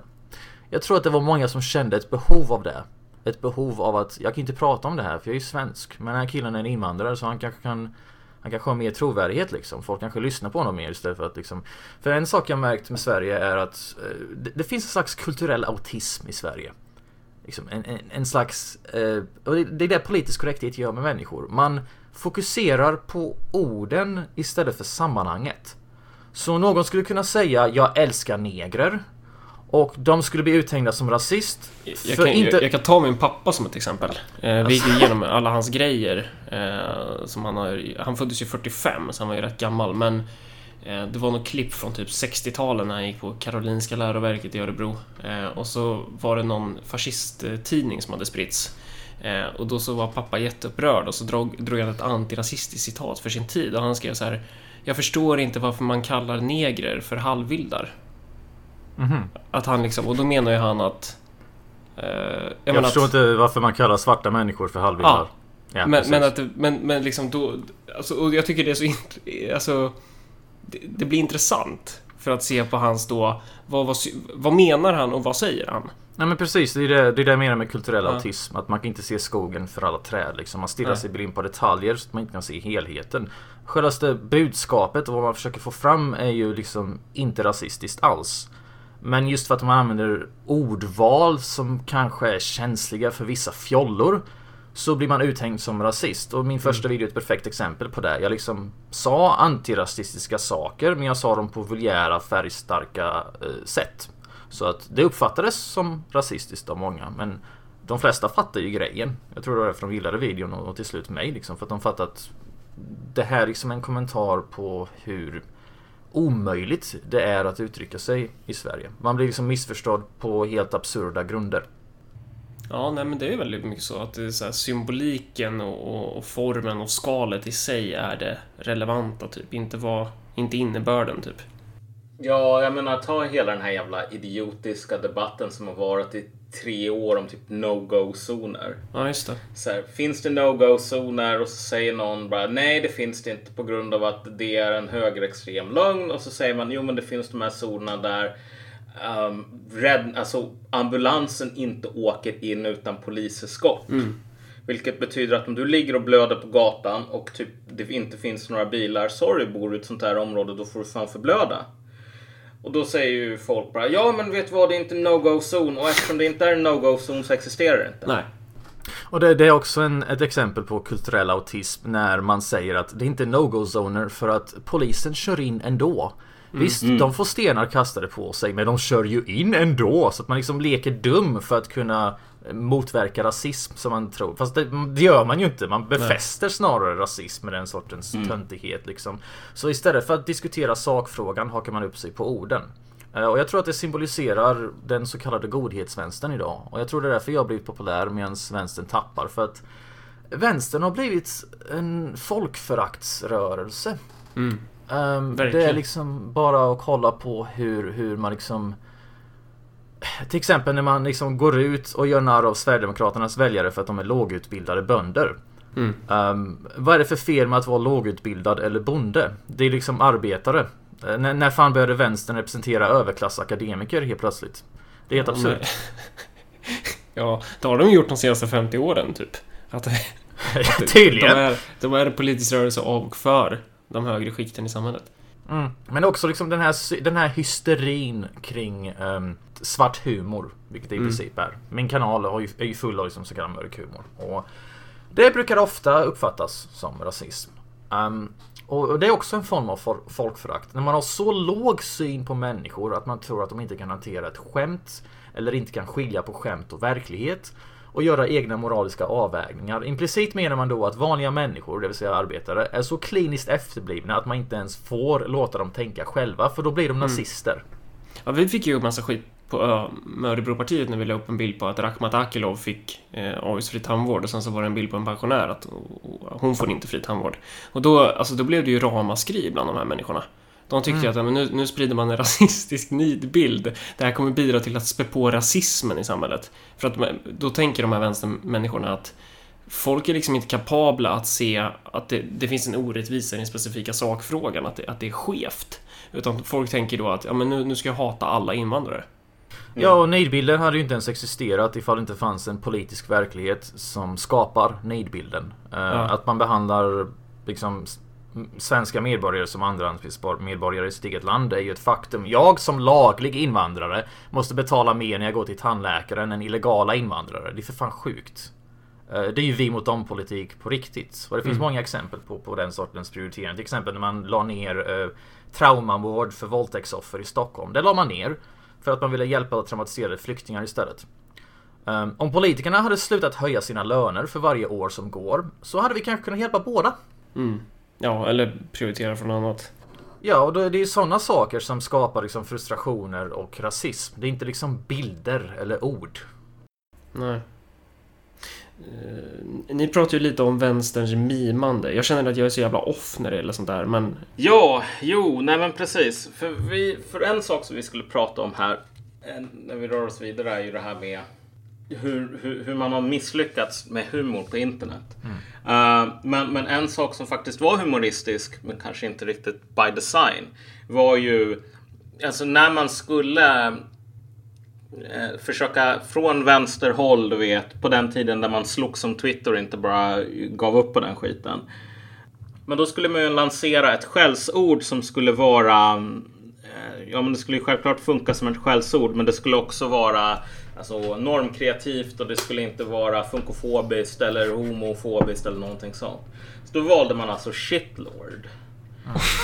Jag tror att det var många som kände ett behov av det. Ett behov av att jag kan inte prata om det här för jag är ju svensk. Men den här killen är en invandrare så han kanske kan han kanske har mer trovärdighet liksom. Folk kanske lyssnar på honom mer istället för att liksom... För en sak jag märkt med Sverige är att eh, det, det finns en slags kulturell autism i Sverige. Liksom en, en, en slags... Eh, och det, det är det politisk korrekthet gör med människor. Man fokuserar på orden istället för sammanhanget. Så någon skulle kunna säga jag älskar negrer. Och de skulle bli uthängda som rasist. Jag kan, inte... jag, jag kan ta min pappa som ett exempel. Eh, vi gick igenom alla hans grejer. Eh, som han, har, han föddes ju 45, så han var ju rätt gammal. Men eh, det var något klipp från typ 60-talet när han gick på Karolinska läroverket i Örebro. Eh, och så var det någon fascisttidning som hade spritts. Eh, och då så var pappa jätteupprörd och så drog, drog han ett antirasistiskt citat för sin tid. Och han skrev så här. Jag förstår inte varför man kallar negrer för halvvildar. Mhm. Att han liksom, och då menar ju han att... Eh, jag Jag, förstår att, inte varför man kallar svarta människor för halvvildar. Ja. Ja, men, precis. men, att, men, men liksom då... Alltså, och jag tycker det är så... Alltså... Det, det blir intressant. För att se på hans då... Vad, vad, vad menar han och vad säger han? Nej men precis, det är det, det, är det jag menar med kulturell Ja. autism. Att man kan inte se skogen för alla träd. Liksom. Man stirrar Nej. sig blind på detaljer så att man inte kan se helheten. Självaste budskapet och vad man försöker få fram är ju liksom inte rasistiskt alls. Men just för att man använder ordval som kanske är känsliga för vissa fjollor så blir man uthängd som rasist. Och min första video är ett perfekt exempel på det. Jag liksom sa antirasistiska saker men jag sa dem på vulgära färgstarka eh, sätt. Så att det uppfattades som rasistiskt av många men de flesta fattar ju grejen. Jag tror det var därför de gillade videon och, till slut mig liksom för att de fattat att det här är liksom en kommentar på hur omöjligt det är att uttrycka sig i Sverige. Man blir liksom missförstådd på helt absurda grunder. Ja, nej men det är väldigt mycket så att det är så här, symboliken och, och, och formen och skalet i sig är det relevanta typ. Inte vad... Inte innebörden typ. Ja, jag menar ta hela den här jävla idiotiska debatten som har varit i tre år om typ no-go-zoner. Ja, just det. Så här, finns det no-go-zoner och så säger någon bara nej det finns det inte på grund av att det är en högerextrem lögn och så säger man jo men det finns de här zonerna där um, rädd, alltså, ambulansen inte åker in utan poliseskott. Vilket betyder att om du ligger och blöder på gatan och typ det inte finns några bilar, sorry bor du i ett sånt här område då får du fan förblöda. Och då säger ju folk bara ja men vet du vad det är inte en no-go zon och eftersom det inte är en no-go zon så existerar det inte. Nej. Och det, det är också en, ett exempel på kulturell autism när man säger att det inte är no-go-zoner för att polisen kör in ändå. Visst, de får stenar kastade på sig men de kör ju in ändå så att man liksom leker dum för att kunna eh, motverka rasism som man tror. Fast det, det gör man ju inte. Man befäster snarare rasism med den sortens töntighet liksom. Så istället för att diskutera sakfrågan hakar man upp sig på orden. Eh, Och jag tror att det symboliserar den så kallade godhetsvänstern idag. Och jag tror det är därför jag har blivit populär medan vänstern tappar. För att vänstern har blivit en folkföraktsrörelse. Um, det är liksom bara att kolla på hur, hur man liksom Till exempel när man liksom går ut och gör narr av Sverigedemokraternas väljare för att de är lågutbildade bönder. Mm. Um, vad är det för fel med att vara lågutbildad eller bonde? Det är liksom arbetare. Eh, när, när fan började vänstern representera överklassakademiker helt plötsligt? Det är helt absurt. Men- Ja, det har de gjort de senaste 50 åren typ. Att de Tydligen. är, de är en politisk rörelse av och för de högre skikten i samhället. Mm. Men också liksom den här, den här hysterin kring ehm, svart humor. Vilket det i Mm. princip är. Min kanal har ju, är ju full av liksom så kallad mörk humor. Och det brukar ofta uppfattas som rasism. Ehm, och det är också en form av folkförakt. När man har så låg syn på människor att man tror att de inte kan hantera ett skämt. Eller inte kan skilja på skämt och verklighet. Och göra egna moraliska avvägningar. Implicit menar man då att vanliga människor, det vill säga arbetare, är så kliniskt efterblivna att man inte ens får låta dem tänka själva. För då blir de nazister. Ja, vi fick ju massa skit på Örebropartiet när vi la upp en bild på att Rakhmat Akilov fick eh, avgiftsfri tandvård och sen så var det en bild på en pensionär att och, hon får inte fri tandvård. Och då, alltså, då blev det ju ramaskri bland de här människorna. De tyckte ju att ja, men nu, nu sprider man en rasistisk nidbild. Det här kommer bidra till att spä på rasismen i samhället. För att då tänker de här vänstermänniskorna att folk är liksom inte kapabla att se att det, det finns en orättvisa i den specifika sakfrågan, att det, att det är skevt. Utan folk tänker då att ja, men nu, nu ska jag hata alla invandrare. Ja, och nidbilden hade ju inte ens existerat ifall det inte fanns en politisk verklighet som skapar nidbilden. Eh, Att man behandlar liksom svenska medborgare som andra medborgare i sitt eget land är ju ett faktum. Jag som laglig invandrare måste betala mer när jag går till tandläkaren än illegala invandrare. Det är för fan sjukt. Eh, Det är ju vi mot dem politik på riktigt. Och det finns många exempel på, på den sortens prioritering. Till exempel när man la ner eh, traumavård för våldtäktsoffer i Stockholm. Det la man ner. För att man ville hjälpa traumatiserade flyktingar istället. Um, om politikerna hade slutat höja sina löner för varje år som går så hade vi kanske kunnat hjälpa båda. Mm. Ja, eller prioritera från annat. Ja, och då är det ju sådana saker som skapar liksom frustrationer och rasism. Det är inte liksom bilder eller ord. Nej. Eh, ni pratar ju lite om vänsterns mimande. Jag känner att jag är så jävla off när det gäller sånt där, men... Ja, jo, nej men precis. För, vi, för en sak som vi skulle prata om här när vi rör oss vidare är ju det här med hur, hur, hur man har misslyckats med humor på internet. Uh, men, men en sak som faktiskt var humoristisk, men kanske inte riktigt by design, var ju alltså när man skulle eh, försöka från vänsterhåll, du vet, på den tiden där man slog som Twitter och inte bara gav upp på den skiten. Men då skulle man ju lansera ett skällsord som skulle vara eh, Ja men det skulle ju självklart funka som ett skällsord men det skulle också vara alltså, normkreativt och det skulle inte vara funkofobiskt eller homofobiskt eller någonting sånt. Så då valde man alltså shitlord.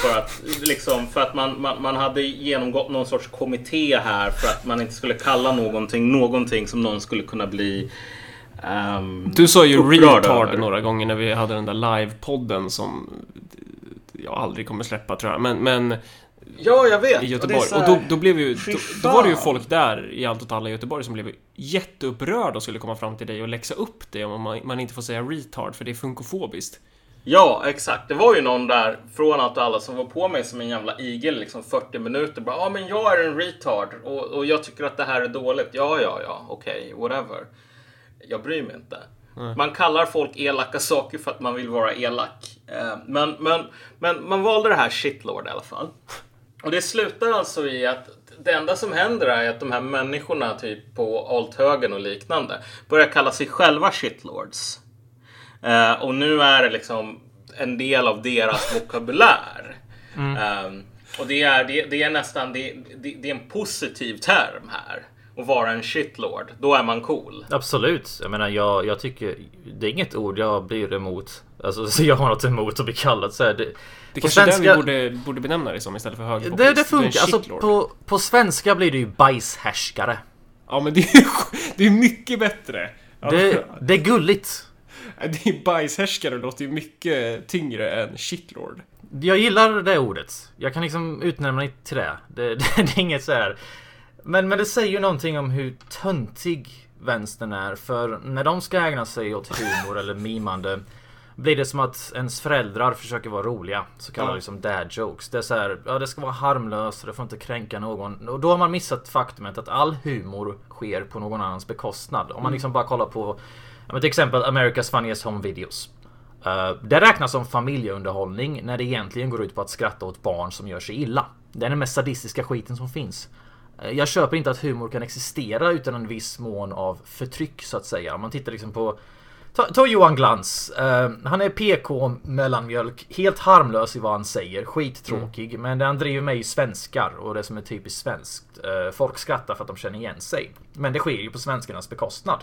För att, liksom, för att man, man, man hade genomgått någon sorts kommitté här för att man inte skulle kalla någonting någonting som någon skulle kunna bli ehm, Du sa ju retard över. några gånger när vi hade den där livepodden som jag aldrig kommer släppa tror jag. Men, men Ja, jag vet. i Och Göteborg. Och, här- då, då blev ju... Då, då var det ju folk där i allt åt alla i Göteborg som blev jätteupprörda och skulle komma fram till dig och läxa upp dig om man, man inte får säga retard för det är funkofobiskt. Ja, exakt. Det var ju någon där från allt och alla som var på mig som en jävla igel liksom 40 minuter. Bara, ja men jag är en retard och, och jag tycker att det här är dåligt. Ja, ja, ja, okej, whatever. Jag bryr mig inte. Man kallar folk elaka saker för att man vill vara elak. Eh, Men, men, men man valde det här shitlord i alla fall. Och det slutar alltså i att det enda som händer är att de här människorna typ på althögern och liknande börjar kalla sig själva shitlords. Eh, och nu är det liksom en del av deras vokabulär. Ehm, och det är, det, det är nästan det, det, det är en positiv term här. Att vara en shitlord. Då är man cool. Absolut. Jag menar, jag, jag tycker... Det är inget ord jag blir emot. Alltså, så jag har något emot att bli kallad så här. Det, Det kanske är svenska- det vi borde, borde benämna det som istället för Det, högerpopulist. det funkar. Är en Alltså, på, på svenska blir det ju bajshärskare. Ja men det är, det är mycket bättre. Ja, Det, det är gulligt. det är bajshärskare låter ju mycket tyngre än shitlord. Jag gillar det ordet. Jag kan liksom utnämna det till det. Det, det, det är inget så här. Men, men det säger ju någonting om hur töntig vänstern är. För när de ska ägna sig åt humor eller mimande. Blir det som att ens föräldrar försöker vara roliga. Så kallade Ja. liksom dad jokes. Det är så här, ja det ska vara harmlöst det får inte kränka någon. Och då har man missat faktumet att all humor sker på någon annans bekostnad. Om man liksom bara kollar på, men till exempel America's Funniest Home Videos. Uh, det räknas som familjeunderhållning när det egentligen går ut på att skratta åt barn som gör sig illa. Det är den mest sadistiska skiten som finns. Eh, Jag köper inte att humor kan existera utan en viss mån av förtryck så att säga. Om man tittar liksom på Ta, ta Johan Glans. Eh, han är PK mellanmjölk. Helt harmlös i vad han säger. Skittråkig. Men det han driver med är ju svenskar och det som är typiskt svenskt. Eh, folk skrattar för att de känner igen sig. Men det sker ju på svenskarnas bekostnad.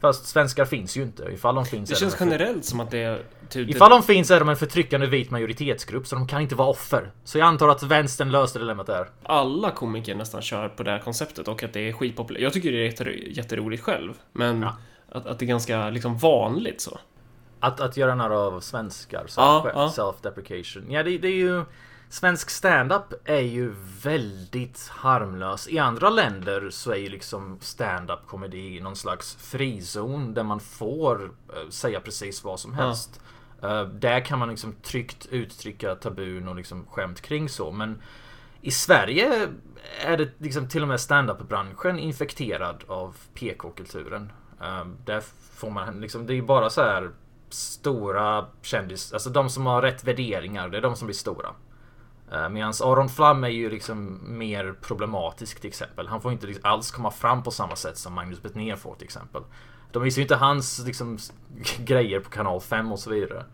Fast svenskar finns ju inte. Ifall de finns Det känns de generellt som att det är... Typ, Ifall de finns är de en förtryckande vit majoritetsgrupp så de kan inte vara offer. Så jag antar att vänstern löste dilemmat där. alla komiker nästan kör på det här konceptet och att det är skitpopulärt. Jag tycker det är jätte- jätteroligt själv. Men Ja. Att, att det är ganska liksom vanligt så. Att, att göra narr av svenskar. Ja, ja. Self-deprecation. Ja, det, det är ju... Svensk stand-up är ju väldigt harmlös. I andra länder så är ju liksom stand-up komedi någon slags frizon där man får eh, säga precis vad som Ja. helst. Eh, där kan man liksom tryggt uttrycka tabun och liksom skämt kring så. Men i Sverige är det liksom till och med stand-up-branschen infekterad av PK-kulturen. Uh, där får man liksom, det är bara så här stora kändis, alltså de som har rätt värderingar, det är de som blir stora. Uh, Medan Aron Flam är ju liksom mer problematisk till exempel. Han får inte alls komma fram på samma sätt som Magnus Betnér får till exempel. De visar ju inte hans liksom, grejer på kanal 5 och så vidare.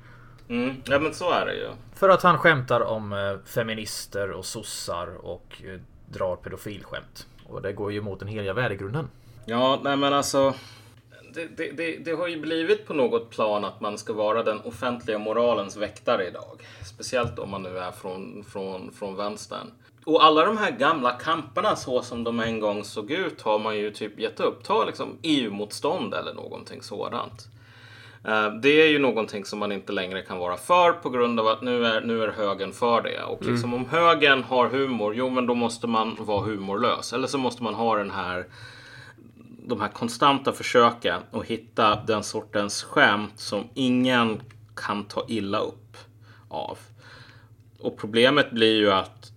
Mm. Ja men så är det ju. För att han skämtar om eh, feminister och sossar och eh, drar pedofilskämt. Och det går ju emot den heliga värdegrunden. Ja, nej men alltså. Det, det, det, det har ju blivit på något plan att man ska vara den offentliga moralens väktare idag. Speciellt om man nu är från, från, från vänstern. Och alla de här gamla kamperna så som de en gång såg ut har man ju typ gett upp. Ta liksom EU-motstånd eller någonting sådant. Eh, Det är ju någonting som man inte längre kan vara för på grund av att nu är, nu är högern för det. Och liksom om högern har humor, jo men då måste man vara humorlös. Eller så måste man ha den här de här konstanta försöken att hitta den sortens skämt som ingen kan ta illa upp av. Och problemet blir ju att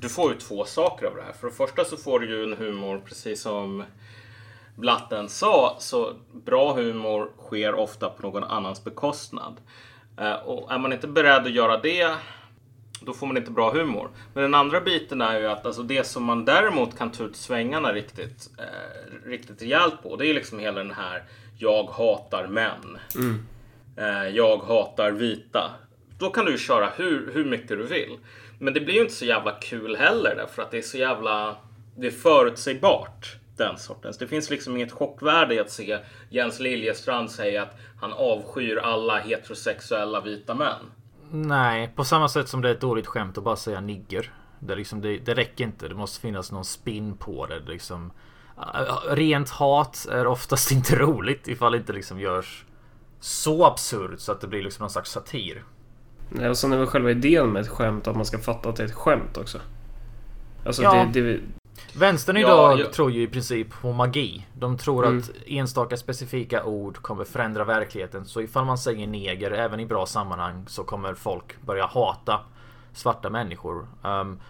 du får ju två saker av det här. För det första så får du ju en humor precis som Blatten sa, så bra humor sker ofta på någon annans bekostnad. Eh, och är man inte beredd att göra det, då får man inte bra humor. Men den andra biten är ju att alltså det som man däremot kan ta ut svängarna riktigt, eh, riktigt rejält på, det är liksom hela den här jag hatar män. Eh, jag hatar vita. Då kan du ju köra hur, hur mycket du vill. Men det blir ju inte så jävla kul heller därför att det är så jävla... Det är förutsägbart. Den sortens. Det finns liksom inget chockvärde i att se Jens Liljestrand säga att han avskyr alla heterosexuella vita män. Nej, på samma sätt som det är ett dåligt skämt att bara säga nigger. Det, liksom, det, det räcker inte. Det måste finnas någon spin på det. det liksom, äh, rent hat är oftast inte roligt ifall det inte liksom görs så absurt så att det blir liksom någon slags satir. Nej, och sen är väl själva idén med ett skämt att man ska fatta att det är ett skämt också. Alltså Ja. det, det... Vänstern idag ja. tror ju i princip på magi. De tror Mm. att enstaka specifika ord kommer förändra verkligheten. Så ifall man säger neger även i bra sammanhang så kommer folk börja hata svarta människor. Um,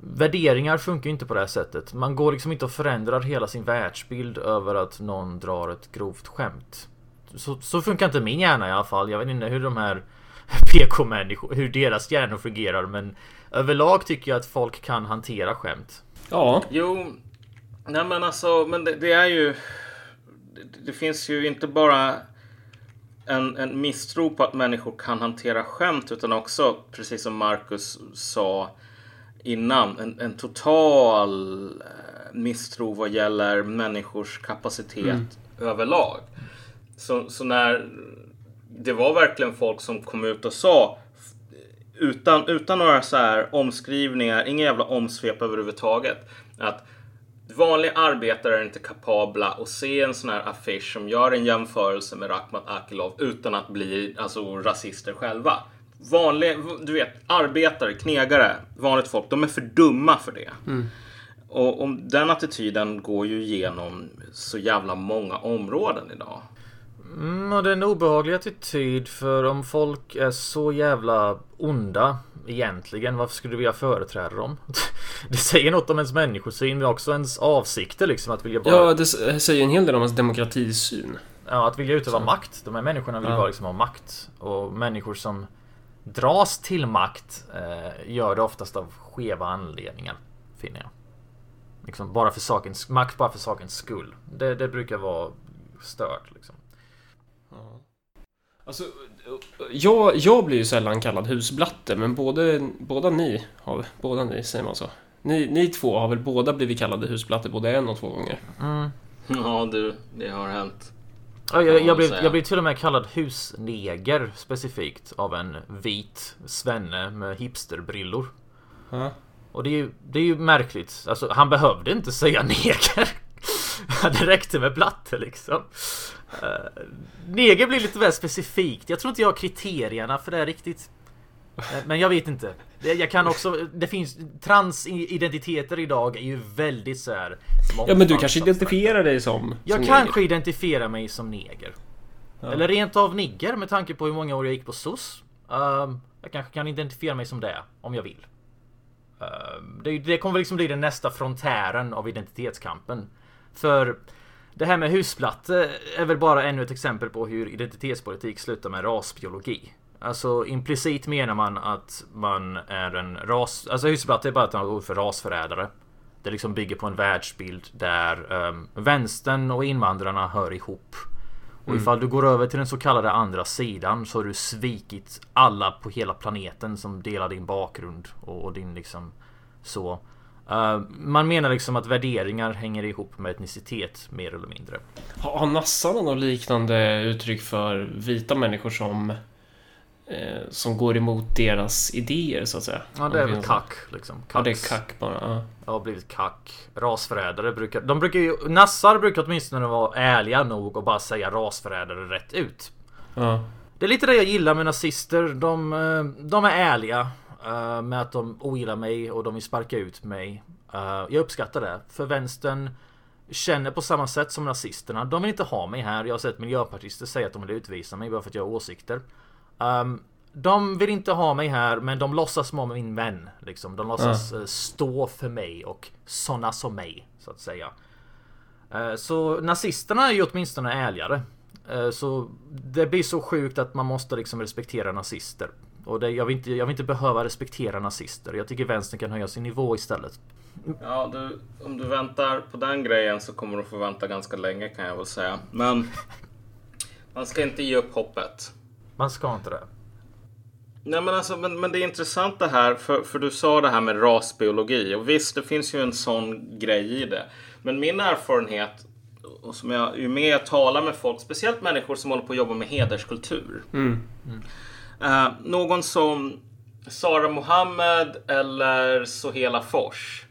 värderingar funkar ju inte på det här sättet. Man går liksom inte och förändrar hela sin världsbild över att någon drar ett grovt skämt. Så, så funkar inte min hjärna i alla fall. Jag vet inte hur de här PK-människor, hur deras hjärnor fungerar men överlag tycker jag att folk kan hantera skämt. Ja, Jo, nej men alltså, men det, det är ju... Det, det finns ju inte bara en, en misstro på att människor kan hantera skämt utan också, precis som Marcus sa innan, en, en total eh, misstro vad gäller människors kapacitet överlag. Så, så när det var verkligen folk som kom ut och sa utan, utan några så här omskrivningar, inga jävla omsvep överhuvudtaget. Att vanliga arbetare är inte kapabla att se en sån här affisch som gör en jämförelse med Rakhmat Akilov utan att bli alltså, rasister själva. Vanliga, du vet, arbetare, knegare, vanligt folk, de är för dumma för det. Och, och den attityden går ju igenom så jävla många områden idag. Mm, och det är en obehaglig attityd för om folk är så jävla onda egentligen, varför skulle du vilja företräda dem? Det säger något om ens människosyn men också ens avsikter liksom att vilja bara... Ja, det säger en hel del om ens demokratisyn. Ja, att vilja utöva så. makt. De här människorna vill ja. bara liksom ha makt. Och människor som dras till makt eh, gör det oftast av skeva anledningar, finner jag. Liksom bara för sakens, makt bara för sakens skull. Det, det brukar vara stört liksom. Alltså, jag, jag blir ju sällan kallad husblatte, men både, båda ni har, båda ni, säger man så? Ni, ni två har väl båda blivit kallade husblatte både en och två gånger? Mm. Ja du, det har hänt. Ja, jag, jag, blev, jag blev till och med kallad husneger specifikt av en vit svenne med hipsterbrillor. Ja. Och det är, ju, det är ju märkligt. Alltså, han behövde inte säga neger. det räckte med blatte liksom. Uh, neger blir lite väl specifikt. Jag tror inte jag har kriterierna för det riktigt. Uh, men jag vet inte. Jag kan också, det finns transidentiteter idag är ju väldigt så här. Ja men du kanske identifierar dig som? Jag som kanske neger. identifierar mig som neger. Ja. Eller rent av nigger med tanke på hur många år jag gick på SOS. Uh, jag kanske kan identifiera mig som det om jag vill. Ehm, det, det kommer liksom bli den nästa frontären av identitetskampen. För det här med husplatte är väl bara ännu ett exempel på hur identitetspolitik slutar med rasbiologi. Alltså implicit menar man att man är en ras... Alltså husplatte är bara ett ord för rasförrädare. Det liksom bygger på en världsbild där um, vänstern och invandrarna hör ihop. Och mm. ifall du går över till den så kallade andra sidan så har du svikit alla på hela planeten som delar din bakgrund och, och din liksom så. Uh, man menar liksom att värderingar hänger ihop med etnicitet mer eller mindre. Har, har nassarna något liknande uttryck för vita människor som eh, som går emot deras idéer så att säga? Ja, det är väl kack liksom. Kacks. Ja, det är kack bara. Ja. Jag har blivit kack. Rasförrädare brukar... De brukar ju... Nassar brukar åtminstone vara ärliga nog och bara säga rasförrädare rätt ut. Ja. Det är lite det jag gillar med nazister. De, eh, de är ärliga. Uh, med att de ogillar mig och de vill sparka ut mig. Uh, jag uppskattar det. För vänstern känner på samma sätt som nazisterna. De vill inte ha mig här. Jag har sett miljöpartister säga att de vill utvisa mig bara för att jag har åsikter. Um, de vill inte ha mig här men de låtsas vara min vän. Liksom. De låtsas uh. stå för mig och såna som mig. Så att säga. Uh, så nazisterna är ju åtminstone ärligare. Så det blir så sjukt att man måste liksom respektera nazister. Och det, jag, vill inte, jag vill inte behöva respektera nazister. Jag tycker vänstern kan höja sin nivå istället. Ja, du, om du väntar på den grejen så kommer du få vänta ganska länge kan jag väl säga. Men man ska inte ge upp hoppet. Man ska inte det. Nej men alltså, men, men det är intressant det här, för, för du sa det här med rasbiologi och visst, det finns ju en sån grej i det. Men min erfarenhet, och som jag, ju mer jag talar med folk, speciellt människor som håller på att jobba med hederskultur. Mm. Mm. Uh, någon som Sara Mohammed eller Sohela Fors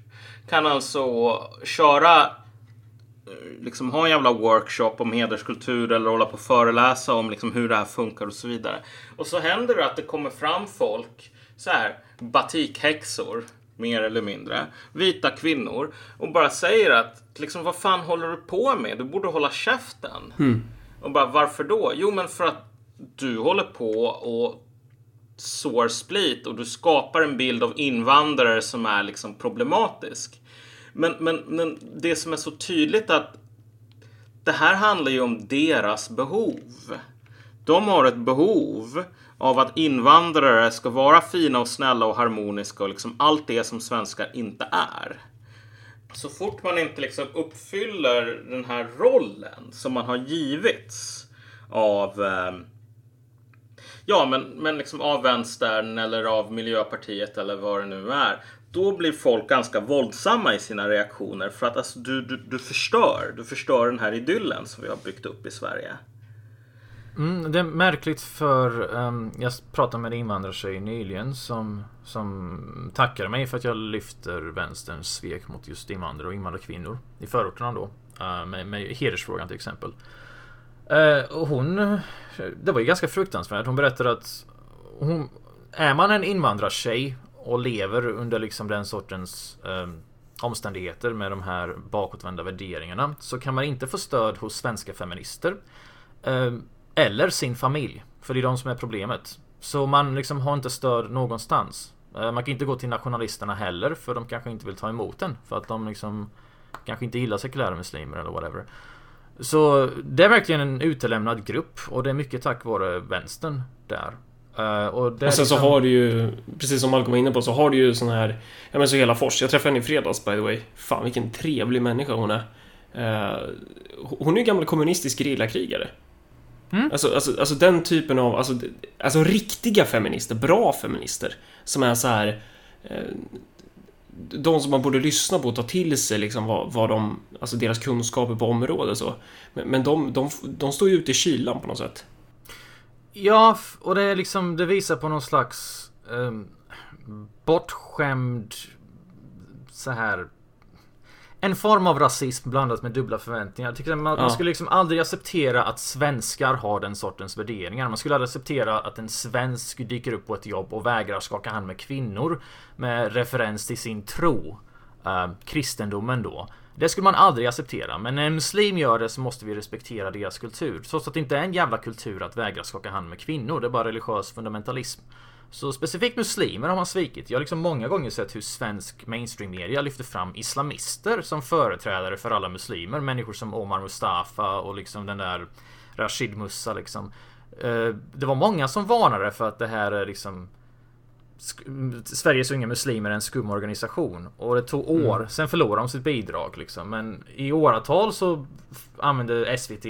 kan alltså köra eh, liksom ha en jävla workshop om hederskultur eller hålla på och föreläsa om liksom hur det här funkar och så vidare. Och så händer det att det kommer fram folk, så här batikhäxor mer eller mindre, vita kvinnor och bara säger att liksom vad fan håller du på med? Du borde hålla käften. Mm. Och bara varför då? Jo men för att du håller på och sår split och du skapar en bild av invandrare som är liksom problematisk. Men, men, men det som är så tydligt att det här handlar ju om deras behov. De har ett behov av att invandrare ska vara fina och snälla och harmoniska och liksom allt det som svenskar inte är. Så fort man inte liksom uppfyller den här rollen som man har givits av eh, Ja, men, men liksom av vänstern eller av Miljöpartiet eller vad det nu är. Då blir folk ganska våldsamma i sina reaktioner för att alltså, du, du, du förstör. Du förstör den här idyllen som vi har byggt upp i Sverige. Mm, det är märkligt för um, jag pratade med en invandrartjej nyligen som, som tackade mig för att jag lyfter vänsterns svek mot just invandrare och invandrarkvinnor i förorterna då. Uh, med, med hedersfrågan till exempel. Eh, och hon det var ju ganska fruktansvärt. Hon berättade att hon, är man en invandrartjej och lever under liksom den sortens eh, omständigheter med de här bakåtvända värderingarna så kan man inte få stöd hos svenska feminister. Eh, eller sin familj. För det är de som är problemet. Så man liksom har inte stöd någonstans. Eh, man kan inte gå till nationalisterna heller för de kanske inte vill ta emot den. För att de liksom kanske inte gillar sekulära muslimer eller whatever. Så det är verkligen en utelämnad grupp och det är mycket tack vare vänstern där. Uh, och, och sen liksom... så har du ju, precis som Malcolm var inne på, så har du ju sån här... Ja men så hela Fors. Jag träffade henne i fredags by the way. Fan vilken trevlig människa hon är. Uh, hon är ju gammal kommunistisk gerillakrigare. Mm. Alltså, alltså, alltså den typen av, alltså, alltså riktiga feminister, bra feminister. Som är så här... Uh, de som man borde lyssna på och ta till sig liksom vad, vad de, alltså deras kunskaper på området så. Men, men de, de, de står ju ute i kylan på något sätt. Ja, och det är liksom, det visar på någon slags eh, bortskämd så här en form av rasism blandat med dubbla förväntningar. Jag tycker man, ja. man skulle liksom aldrig acceptera att svenskar har den sortens värderingar. Man skulle aldrig acceptera att en svensk dyker upp på ett jobb och vägrar skaka hand med kvinnor med referens till sin tro. Uh, kristendomen då. Det skulle man aldrig acceptera, men när en muslim gör det så måste vi respektera deras kultur. Trots att det inte är en jävla kultur att vägra skaka hand med kvinnor, det är bara religiös fundamentalism. Så specifikt muslimer har man svikit. Jag har liksom många gånger sett hur svensk mainstream media lyfter fram islamister som företrädare för alla muslimer. Människor som Omar Mustafa och liksom den där Rashid Musa liksom. Eh, det var många som varnade för att det här är liksom Sveriges unga muslimer är en skum organisation. Och det tog år, mm. sen förlorade de sitt bidrag liksom. Men i åratal så använde SVT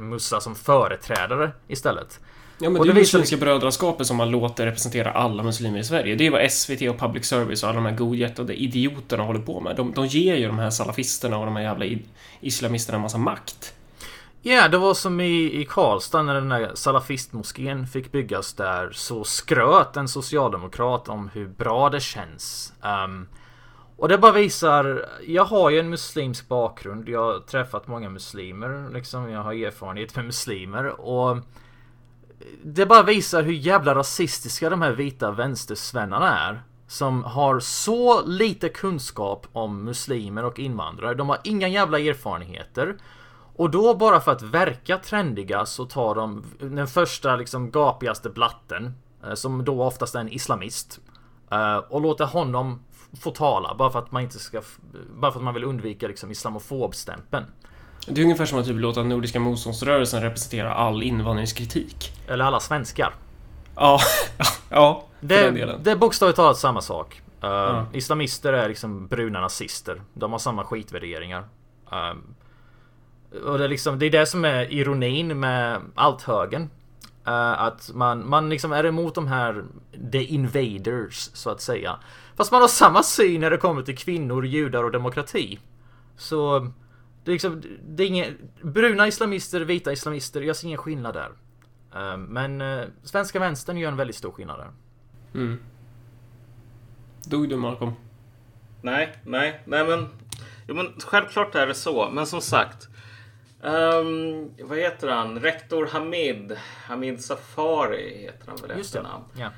Musa som företrädare istället. Ja men och det är ju Muslimska brödraskapet som man låter representera alla muslimer i Sverige. Det är vad SVT och Public Service och alla de här godhjärtade idioterna håller på med. De, de ger ju de här salafisterna och de här jävla islamisterna en massa makt. Ja, yeah, det var som i, i Karlstad när den där salafistmoskén fick byggas där så skröt en socialdemokrat om hur bra det känns. Um, och det bara visar, jag har ju en muslimsk bakgrund, jag har träffat många muslimer, liksom, jag har erfarenhet med muslimer och det bara visar hur jävla rasistiska de här vita vänstersvennarna är. Som har så lite kunskap om muslimer och invandrare. De har inga jävla erfarenheter. Och då bara för att verka trendiga så tar de den första liksom gapigaste blatten. Eh, som då oftast är en islamist. Eh, och låter honom få tala bara för att man inte ska... Bara för att man vill undvika liksom islamofobstämpeln. Det är ungefär som att typ låta Nordiska motståndsrörelsen representera all invandringskritik. Eller alla svenskar. Ja, ja. Det, den delen. det är bokstavligt talat samma sak. Uh, ja. Islamister är liksom bruna nazister. De har samma skitvärderingar. Uh, och det är, liksom, det är det som är ironin med allt högen. Uh, att man, man liksom är emot de här The Invaders, så att säga. Fast man har samma syn när det kommer till kvinnor, judar och demokrati. Så det är liksom, det är inga, bruna islamister, vita islamister, jag ser ingen skillnad där. Uh, men uh, svenska vänstern gör en väldigt stor skillnad där. Mm. Dog du Malcolm? Nej, nej, nej men... Jo men självklart är det så, men som sagt. Um, vad heter han? Rektor Hamid. Hamid Safari heter han väl Just det. Ja.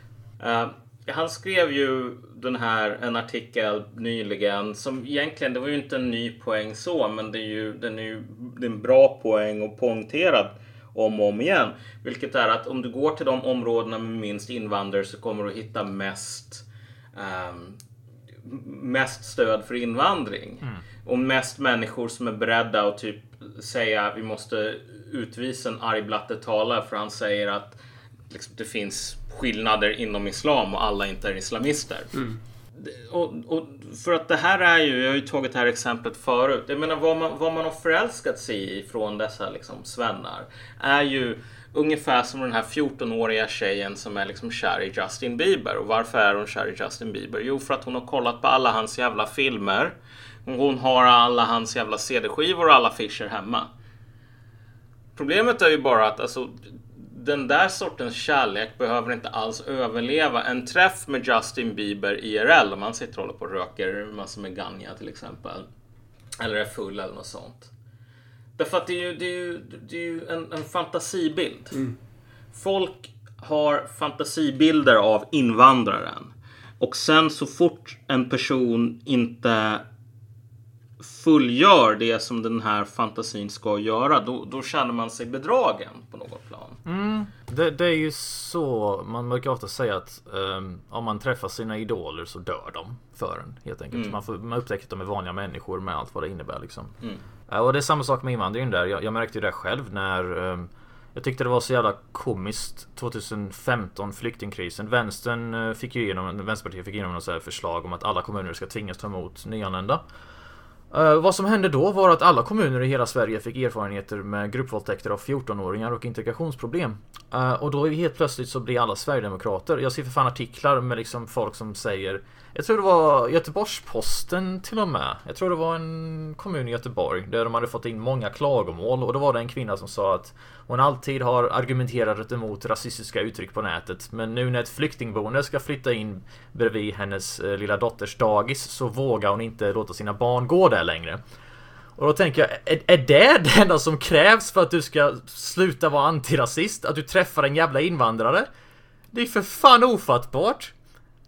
Uh, han skrev ju den här, en artikel nyligen som egentligen, det var ju inte en ny poäng så, men det är ju, den är ju det är en bra poäng och poängterad om och om igen. Vilket är att om du går till de områdena med minst invandrare så kommer du hitta mest um, mest stöd för invandring. Mm. Och mest människor som är beredda att typ säga vi måste utvisa en arg blatte talare för han säger att liksom, det finns skillnader inom islam och alla inte är islamister. Mm. Och, och, för att det här är ju, jag har ju tagit det här exemplet förut. Jag menar vad man, vad man har förälskat sig i från dessa liksom svennar är ju ungefär som den här 14-åriga tjejen som är liksom kär i Justin Bieber. Och varför är hon kär i Justin Bieber? Jo, för att hon har kollat på alla hans jävla filmer. Hon har alla hans jävla CD-skivor och alla affischer hemma. Problemet är ju bara att alltså, den där sortens kärlek behöver inte alls överleva en träff med Justin Bieber IRL om man sitter och håller på och röker massor med ganja till exempel. Eller är full eller något sånt. Därför att det är ju, det är ju, det är ju en, en fantasibild. Mm. Folk har fantasibilder av invandraren. Och sen så fort en person inte fullgör det som den här fantasin ska göra, då, då känner man sig bedragen på något plan. Mm, det, det, är ju så, man brukar ofta säga att um, om man träffar sina idoler så dör de för en helt enkelt. Mm. Man, får, man upptäcker att de är vanliga människor med allt vad det innebär liksom. Mm. Uh, och det är samma sak med invandringen där. Jag, jag märkte ju det själv när um, jag tyckte det var så jävla komiskt 2015 flyktingkrisen. Vänstern eh, fick ju igenom, Vänsterpartiet fick igenom något förslag om att alla kommuner ska tvingas ta emot nyanlända. Uh, vad som hände då var att alla kommuner i hela Sverige fick erfarenheter med gruppvåldtäkter av 14-åringar och integrationsproblem. Uh, och då helt plötsligt så blir alla Sverigedemokrater. Jag ser för fan artiklar med liksom folk som säger jag tror det var Göteborgs-Posten till och med. Jag tror det var en kommun i Göteborg där de hade fått in många klagomål och då var det en kvinna som sa att hon alltid har argumenterat emot rasistiska uttryck på nätet. Men nu när ett flyktingboende ska flytta in bredvid hennes eh, lilla dotters dagis så vågar hon inte låta sina barn gå där längre. Och då tänker jag, är, är det det enda som krävs för att du ska sluta vara antirasist? Att du träffar en jävla invandrare? Det är för fan ofattbart!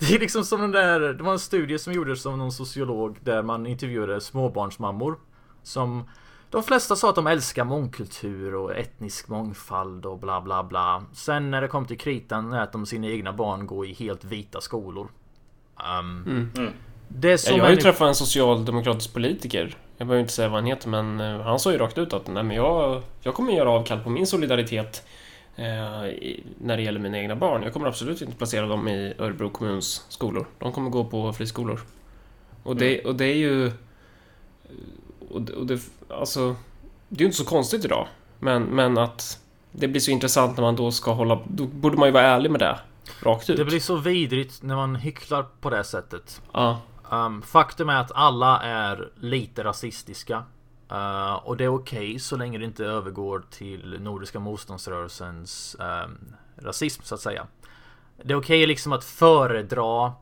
Det är liksom som den där, det var en studie som gjordes av någon sociolog där man intervjuade småbarnsmammor som de flesta sa att de älskar mångkultur och etnisk mångfald och bla bla bla. Sen när det kom till kritan lät de sina egna barn gå i helt vita skolor. Um, mm. Mm. Det som jag har ju träffat en socialdemokratisk politiker. Jag behöver inte säga vad han heter men eh, han sa ju rakt ut att nej men jag, jag kommer göra avkall på min solidaritet när det gäller mina egna barn. Jag kommer absolut inte placera dem i Örebro kommuns skolor. De kommer gå på friskolor. Och det, mm. och det är ju och, och det, alltså, det är ju inte så konstigt idag. Men, men att det blir så intressant när man då ska hålla... Då borde man ju vara ärlig med det. Rakt ut. Det blir så vidrigt när man hycklar på det sättet. Ja. Um, faktum är att alla är lite rasistiska. Uh, och det är okej okay så länge det inte övergår till Nordiska motståndsrörelsens um, rasism så att säga. Det är okej okay liksom att föredra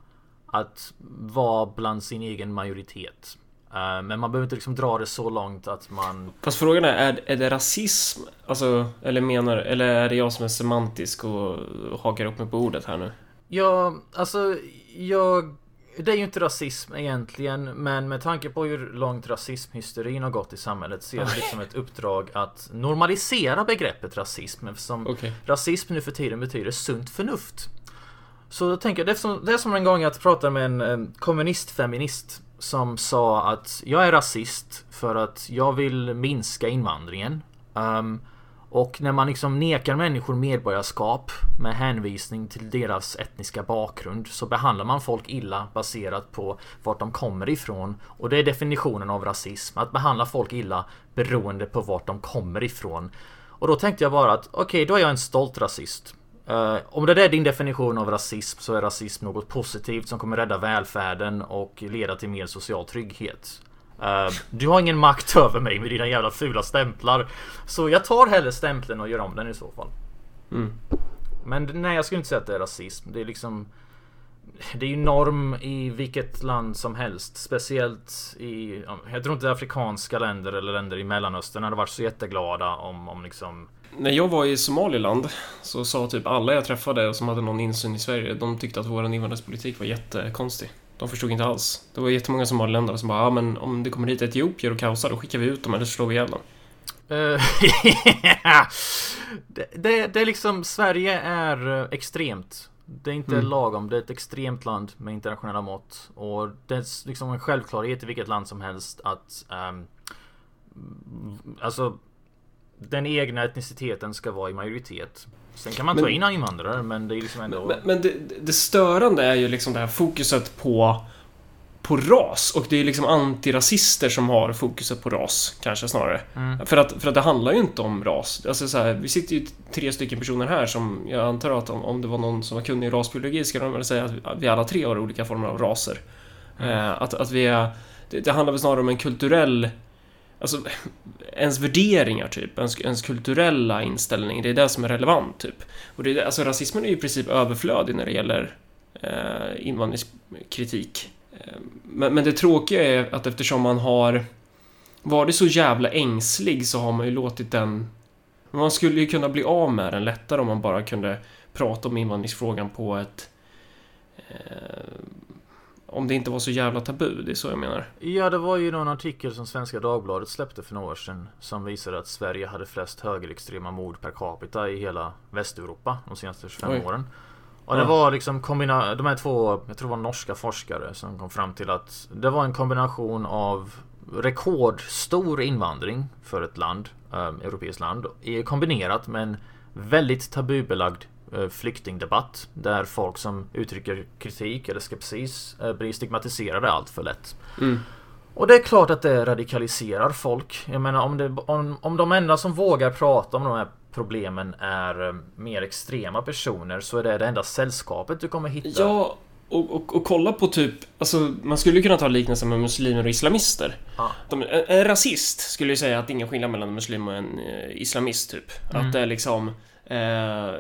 att vara bland sin egen majoritet. Eh, men man behöver inte liksom dra det så långt att man... Fast frågan är, är, är det rasism? Alltså, eller menar Eller är det jag som är semantisk och hakar upp mig på ordet här nu? Ja, alltså, jag... Det är ju inte rasism egentligen, men med tanke på hur långt rasismhysterin har gått i samhället så är det liksom ett uppdrag att normalisera begreppet rasism eftersom okay. rasism nu för tiden betyder sunt förnuft. Så jag tänker, det är som, det är som en gång att prata med en, en kommunistfeminist som sa att jag är rasist för att jag vill minska invandringen. Um, och när man liksom nekar människor medborgarskap med hänvisning till deras etniska bakgrund så behandlar man folk illa baserat på vart de kommer ifrån. Och det är definitionen av rasism. Att behandla folk illa beroende på vart de kommer ifrån. Och då tänkte jag bara att okej, okay, då är jag en stolt rasist. Uh, om det där är din definition av rasism så är rasism något positivt som kommer rädda välfärden och leda till mer social trygghet. Uh, du har ingen makt över mig med dina jävla fula stämplar. Så jag tar hellre stämpeln och gör om den i så fall. Mm. Men nej, jag skulle inte säga att det är rasism. Det är liksom... Det är ju norm i vilket land som helst. Speciellt i... Jag tror inte afrikanska länder eller länder i Mellanöstern hade varit så jätteglada om, om liksom när jag var i Somaliland så sa typ alla jag träffade som hade någon insyn i Sverige, de tyckte att vår invandringspolitik var jättekonstig. De förstod inte alls. Det var jättemånga somaliländare som bara, ja men om det kommer hit etiopier och kaosar, då skickar vi ut dem eller slår vi ihjäl dem. Uh, det, det, det, är liksom, Sverige är eh, extremt. Det är inte mm. lagom, det är ett extremt land med internationella mått. Och det är liksom en självklarhet i vilket land som helst att um, Alltså den egna etniciteten ska vara i majoritet. Sen kan man men, ta in invandrare, men det är liksom ändå... Men, men det, det, störande är ju liksom det här fokuset på på ras och det är liksom antirasister som har fokuset på ras, kanske snarare. Mm. För, att, för att det handlar ju inte om ras. Alltså så här, vi sitter ju tre stycken personer här som jag antar att om, om det var någon som var kunnig i rasbiologi ska de väl säga att vi alla tre har olika former av raser. Mm. Eh, att, att vi är... Det, det handlar väl snarare om en kulturell Alltså, ens värderingar typ, ens, ens kulturella inställning, det är det som är relevant typ. Och det, alltså rasismen är ju i princip överflödig när det gäller eh, invandringskritik. Eh, men, men det tråkiga är att eftersom man har varit så jävla ängslig så har man ju låtit den... Man skulle ju kunna bli av med den lättare om man bara kunde prata om invandringsfrågan på ett... Eh, om det inte var så jävla tabu, det är så jag menar. Ja, det var ju någon artikel som Svenska Dagbladet släppte för några år sedan som visade att Sverige hade flest högerextrema mord per capita i hela Västeuropa de senaste 25 Oj. åren. Och Ja. det var liksom kombina- de här två, jag tror det var norska forskare som kom fram till att det var en kombination av rekordstor invandring för ett land, eh, europeiskt land, i- kombinerat med en väldigt tabubelagd eh, flyktingdebatt där folk som uttrycker kritik eller skepsis eh, blir stigmatiserade allt för lätt. Mm. Och det är klart att det radikaliserar folk. Jag menar om, det, om, om de enda som vågar prata om de här problemen är eh, mer extrema personer så är det det enda sällskapet du kommer hitta. Ja, och, och, och kolla på typ, alltså man skulle kunna ta liknelsen med muslimer och islamister. Ja. De, en, en rasist skulle ju säga att det är ingen skillnad mellan en muslim och en eh, islamist typ. Mm. Att det är liksom Eh,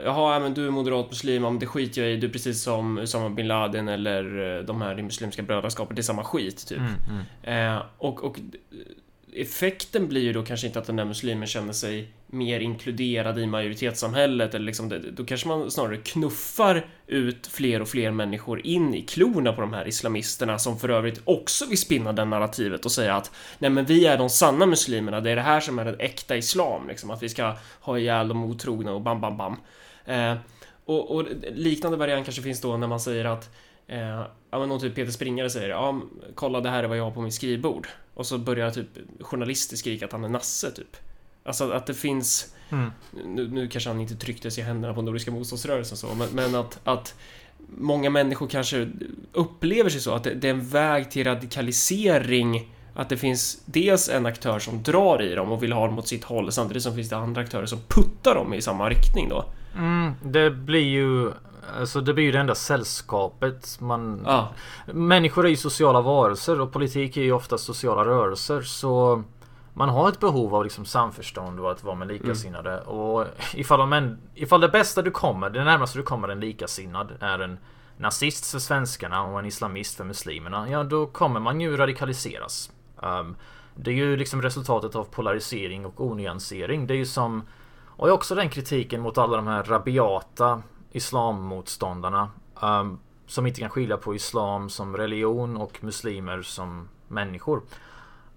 jaha, ja, men du är moderat muslim, ja, men det skiter jag i. Du är precis som Usama bin Laden eller eh, de här i Muslimska brödraskapet. Det är samma skit, typ. Mm, mm. Eh, och, och effekten blir ju då kanske inte att den där muslimen känner sig mer inkluderad i majoritetssamhället eller liksom det, då kanske man snarare knuffar ut fler och fler människor in i klorna på de här islamisterna som för övrigt också vill spinna den narrativet och säga att nej men vi är de sanna muslimerna, det är det här som är den äkta islam liksom, att vi ska ha ihjäl de otrogna och bam bam bam. Eh, och, och liknande variant kanske finns då när man säger att Eh, ja men någon typ Peter Springare säger ja kolla det här är vad jag har på mitt skrivbord och så börjar typ journalister skrika att han är nasse typ. Alltså att det finns Mm. nu, nu kanske han inte trycktes i händerna på Nordiska motståndsrörelsen så men, men att, att många människor kanske upplever sig så att det, det är en väg till radikalisering att det finns dels en aktör som drar i dem och vill ha dem åt sitt håll samtidigt som finns det andra aktörer som puttar dem i samma riktning då. Mm, det blir ju Alltså det blir ju det enda sällskapet man... Ja, Människor är ju sociala varelser och politik är ju ofta sociala rörelser så Man har ett behov av liksom samförstånd och att vara med likasinnade och ifall, de en, ifall det bästa du kommer, det närmaste du kommer en likasinnad är en nazist för svenskarna och en islamist för muslimerna, ja då kommer man ju radikaliseras. Um, det är ju liksom resultatet av polarisering och onyansering. Det är ju som och också den kritiken mot alla de här rabiata islammotståndarna um, som inte kan skilja på islam som religion och muslimer som människor.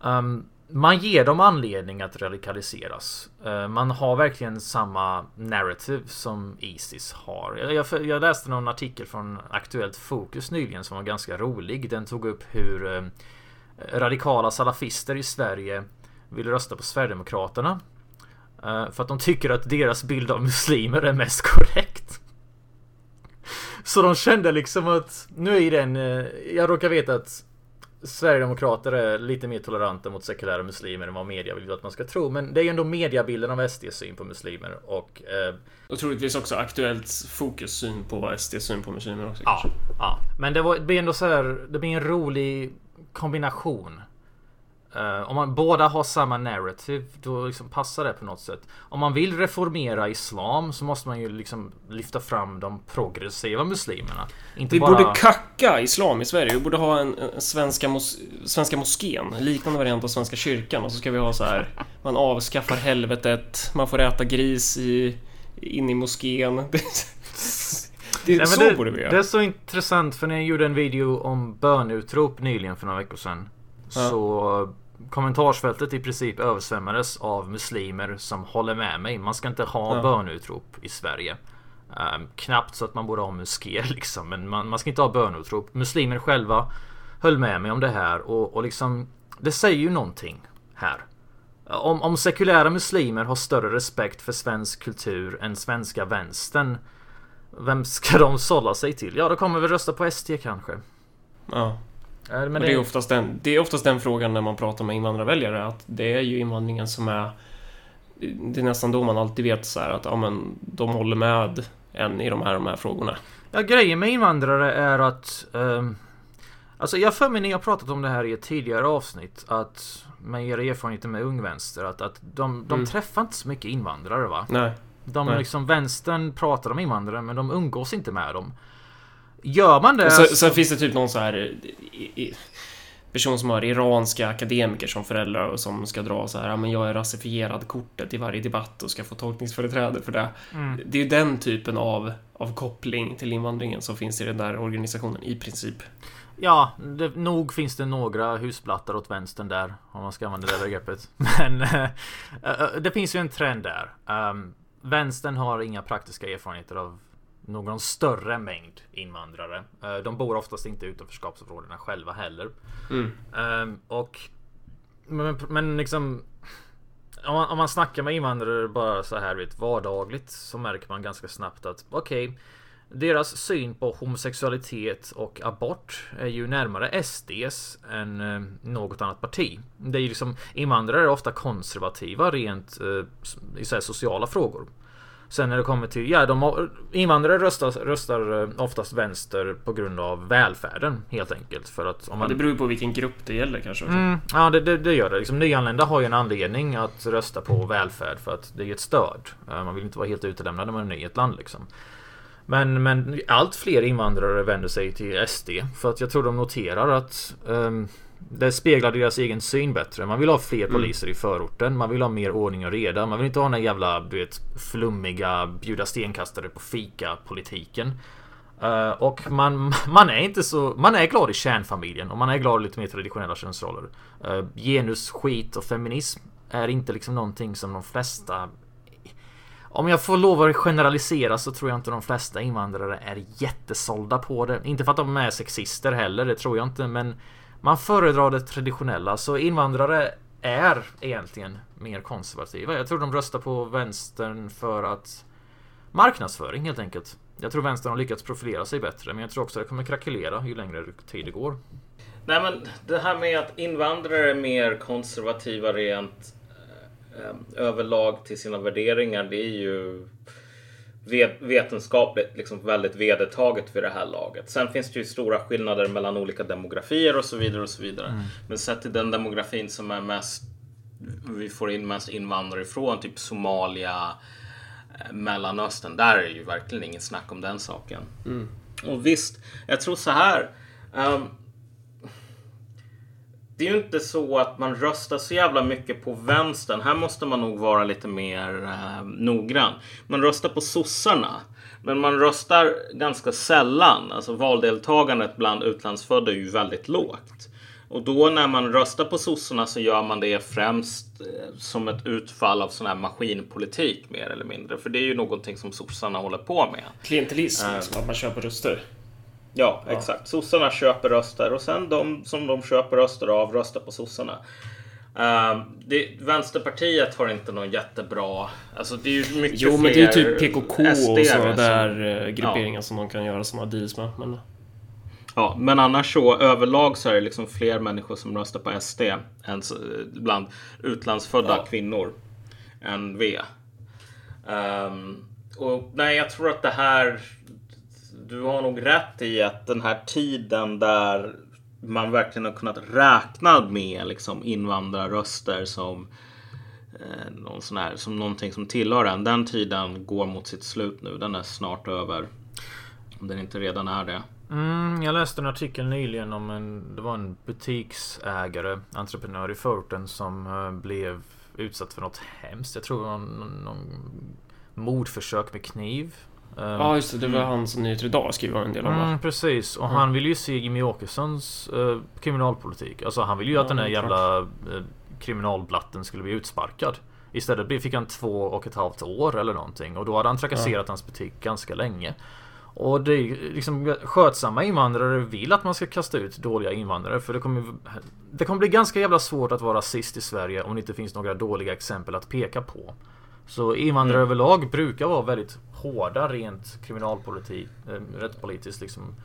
Um, man ger dem anledning att radikaliseras. Eh, man har verkligen samma narrative som Isis har. Jag, jag, läste någon artikel från Aktuellt Fokus nyligen som var ganska rolig. Den tog upp hur eh, radikala salafister i Sverige vill rösta på Sverigedemokraterna. Eh, för att de tycker att deras bild av muslimer är mest korrekt. Så de kände liksom att nu är den... Jag råkar veta att Sverigedemokrater är lite mer toleranta mot sekulära muslimer än vad media vill att man ska tro. Men det är ju ändå mediabilden av SDs syn på muslimer och... Eh, och troligtvis också aktuellt fokus syn på SD syn på muslimer också ja, kanske. ja. Men det, var, det blir ändå så här... Det blir en rolig kombination. Eh, om man båda har samma narrative, då liksom passar det på något sätt. Om man vill reformera islam så måste man ju liksom lyfta fram de progressiva muslimerna. Inte Vi bara... borde kacka islam i Sverige. Vi borde ha en, en svenska, mos, svenska moskén, liknande variant av Svenska kyrkan. Och så ska vi ha så här, man avskaffar helvetet, man får äta gris i, in i moskén. Det, Nej, så det, borde vi göra. Det är så intressant för när jag gjorde en video om bönutrop nyligen för några veckor sedan. Ja. Så kommentarsfältet i princip översvämmades av muslimer som håller med mig. Man ska inte ha Ja. bönutrop i Sverige. Ehm, knappt så att man borde ha moskéer liksom. Men man, man ska inte ha bönutrop. Muslimer själva höll med mig om det här och, och liksom Det säger ju någonting här. Om, om sekulära muslimer har större respekt för svensk kultur än svenska vänstern vem ska de sålla sig till? Ja, då kommer vi rösta på SD kanske. Ja. Men Men det, är oftast den, det är oftast den frågan när man pratar med invandrarväljare att det är ju invandringen som är det är nästan då man alltid vet så här att ja, men, de håller med en i de här, de här frågorna. Ja, grejen med invandrare är att... ehm, alltså jag för mig när jag pratat om det här i ett tidigare avsnitt att med era erfarenheter med Ung Vänster att, att de, de Mm. träffar inte så mycket invandrare va? Nej. De Nej. liksom, vänstern pratar om invandrare men de umgås inte med dem. Gör man det... Så, sen finns det typ någon så här i, i, person som har iranska akademiker som föräldrar och som ska dra så här, ja men jag är rasifierad kortet i varje debatt och ska få tolkningsföreträde för det. Mm. Det är ju den typen av, av koppling till invandringen som finns i den där organisationen i princip. Ja, det, nog finns det några husplattar åt vänstern där. Om man ska använda det begreppet. Men äh, det finns ju en trend där. Um, vänstern har inga praktiska erfarenheter av någon större mängd invandrare. Uh, de bor oftast inte i utanförskapsområdena själva heller. Mm. Um, och men, men liksom om man, om man snackar med invandrare bara så här vet, vardagligt så märker man ganska snabbt att okej okay, deras syn på homosexualitet och abort är ju närmare SDs än eh, något annat parti. Det är ju liksom invandrare är ofta konservativa rent eh, i så sociala frågor. Sen när det kommer till, ja, de, invandrare röstar, röstar eh, oftast vänster på grund av välfärden helt enkelt. För att om man... Ja, det beror på vilken grupp det gäller kanske. Mm, ja, det, det, det, gör det. Liksom, nyanlända har ju en anledning att rösta på välfärd för att det är ett stöd. Man vill inte vara helt utelämnad när man är ny i ett land liksom. Men, men allt fler invandrare vänder sig till SD för att jag tror de noterar att um, det speglar deras egen syn bättre. Man vill ha fler mm. poliser i förorten. Man vill ha mer ordning och reda. Man vill inte ha den jävla du vet, flummiga bjuda stenkastare på fika politiken. Uh, och man, man är inte så... Man är glad i kärnfamiljen och man är glad i lite mer traditionella könsroller. Uh, genus, skit och feminism är inte liksom någonting som de flesta om jag får lov att generalisera så tror jag inte de flesta invandrare är jättesålda på det. Inte för att de är sexister heller, det tror jag inte, men man föredrar det traditionella. Så invandrare är egentligen mer konservativa. Jag tror de röstar på vänstern för att marknadsföring helt enkelt. Jag tror vänstern har lyckats profilera sig bättre, men jag tror också att det kommer krackelera ju längre tid det går. Nej, men det här med att invandrare är mer konservativa rent eh, överlag till sina värderingar, det är ju vetenskapligt liksom väldigt vedertaget vid det här laget. Sen finns det ju stora skillnader mellan olika demografier och så vidare och så vidare. Mm. Men sett till den demografin som är mest vi får in mest invandrare ifrån, typ Somalia, eh, Mellanöstern. Där är ju verkligen ingen snack om den saken. Mm. Och visst, jag tror så här. Um, det är ju inte så att man röstar så jävla mycket på vänstern. Här måste man nog vara lite mer eh, noggrann. Man röstar på sossarna. Men man röstar ganska sällan. Alltså valdeltagandet bland utlandsfödda är ju väldigt lågt. Och då när man röstar på sossarna så gör man det främst eh, som ett utfall av sån här maskinpolitik mer eller mindre. För det är ju någonting som sossarna håller på med. Klientelism, uh, att man köper röster. Ja, ja, exakt. Sossarna köper röster och sen de som de köper röster av röstar på sossarna. Uh, det, Vänsterpartiet har inte någon jättebra... Alltså det är ju mycket Jo, men det är ju typ PKK och sådana där som, eh, grupperingar ja. som de kan göra sådana deals med. Men... Ja, men annars så överlag så är det liksom fler människor som röstar på SD än bland utlandsfödda ja. kvinnor än V. Um, och nej, jag tror att det här du har nog rätt i att den här tiden där man verkligen har kunnat räkna med liksom invandrarröster som eh, någon sån här, som någonting som tillhör en. Den tiden går mot sitt slut nu. Den är snart över. Om den inte redan är det. Mm, jag läste en artikel nyligen om en, det var en butiksägare, entreprenör i förorten som eh, blev utsatt för något hemskt. Jag tror det var någon, någon mordförsök med kniv. Ehm, ja, just det. Det var mm. han som Nyheter Idag skriver en del om. Mm, precis. Och mm. han vill ju se Jimmy Åkessons uh, kriminalpolitik. Alltså han vill ju ja, att den här jävla uh, kriminalblatten skulle bli utsparkad. Istället fick han två och ett halvt år eller någonting. Och då hade han trakasserat ja. hans butik ganska länge. Och det är liksom skötsamma invandrare vill att man ska kasta ut dåliga invandrare för det kommer Det kommer bli ganska jävla svårt att vara rasist i Sverige om det inte finns några dåliga exempel att peka på. Så invandrare mm. överlag brukar vara väldigt hårda rent kriminalpolitik, äh, rättspolitiskt liksom.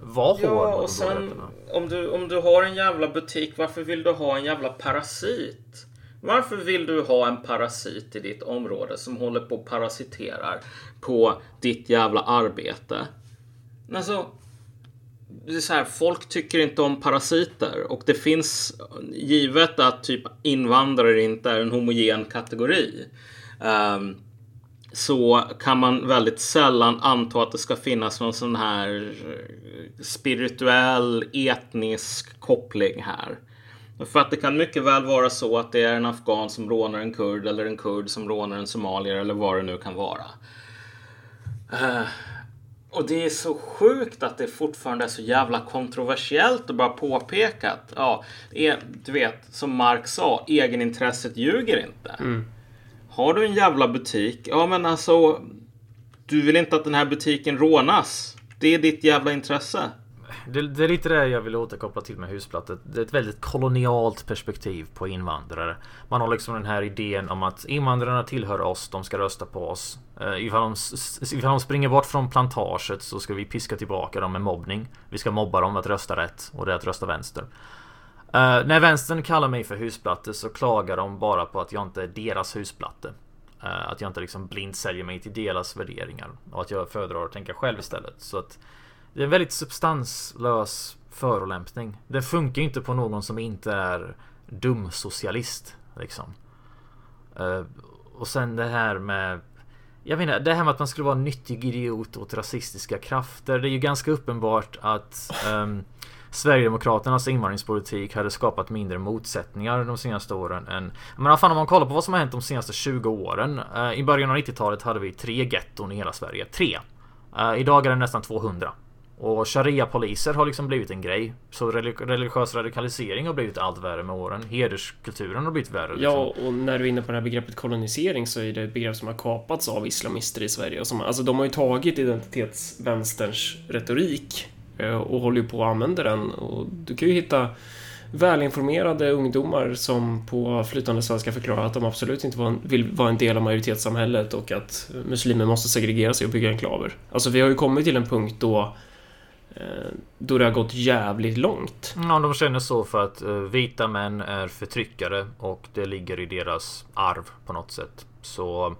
Var ja, hård och sen om du, om du har en jävla butik, varför vill du ha en jävla parasit? Varför vill du ha en parasit i ditt område som håller på och parasiterar på ditt jävla arbete? Alltså, det är så här, folk tycker inte om parasiter och det finns givet att typ invandrare inte är en homogen kategori. Um, så kan man väldigt sällan anta att det ska finnas någon sån här eh, spirituell etnisk koppling här. För att det kan mycket väl vara så att det är en afghan som rånar en kurd eller en kurd som rånar en somalier eller vad det nu kan vara. Uh, Och det är så sjukt att det fortfarande är så jävla kontroversiellt att bara påpeka att ja, är, du vet som Mark sa, egenintresset ljuger inte. Mm. Har du en jävla butik, ja men alltså du vill inte att den här butiken rånas. Det är ditt jävla intresse. Det, det, är lite det jag vill återkoppla till med husplattet. Det är ett väldigt kolonialt perspektiv på invandrare. Man har liksom den här idén om att invandrarna tillhör oss, de ska rösta på oss. Uh, ifall, de, ifall de springer bort från plantaget så ska vi piska tillbaka dem med mobbning. Vi ska mobba dem att rösta rätt och det är att rösta vänster. Uh, när vänstern kallar mig för husplatte så klagar de bara på att jag inte är deras husplatte. Uh, att jag inte liksom blint säljer mig till deras värderingar och att jag föredrar att tänka själv istället. Så att det är en väldigt substanslös förolämpning. Det funkar inte på någon som inte är dum socialist. Liksom. Uh, och sen det här med jag menar, det här med att man skulle vara en nyttig idiot åt rasistiska krafter. Det är ju ganska uppenbart att um, Sverigedemokraternas invandringspolitik hade skapat mindre motsättningar de senaste åren än... Men fan om man kollar på vad som har hänt de senaste 20 åren. Uh, I början av 90-talet hade vi tre getton i hela Sverige. Tre! Uh, idag är det nästan 200. Och sharia-poliser har liksom blivit en grej. Så religiös radikalisering har blivit allt värre med åren. Hederskulturen har blivit värre. Liksom. Ja, och när du är inne på det här begreppet kolonisering så är det ett begrepp som har kapats av islamister i Sverige. Och som, alltså de har ju tagit identitetsvänsterns retorik eh, Eh, och håller ju på att använda den. Och du kan ju hitta välinformerade ungdomar som på flytande svenska förklarar att de absolut inte vill vara en del av majoritetssamhället och att muslimer måste segregera sig och bygga enklaver. Alltså vi har ju kommit till en punkt då eh, då det har gått jävligt långt. Ja, de känner så för att eh, vita män är förtryckare och det ligger i deras arv på något sätt. Så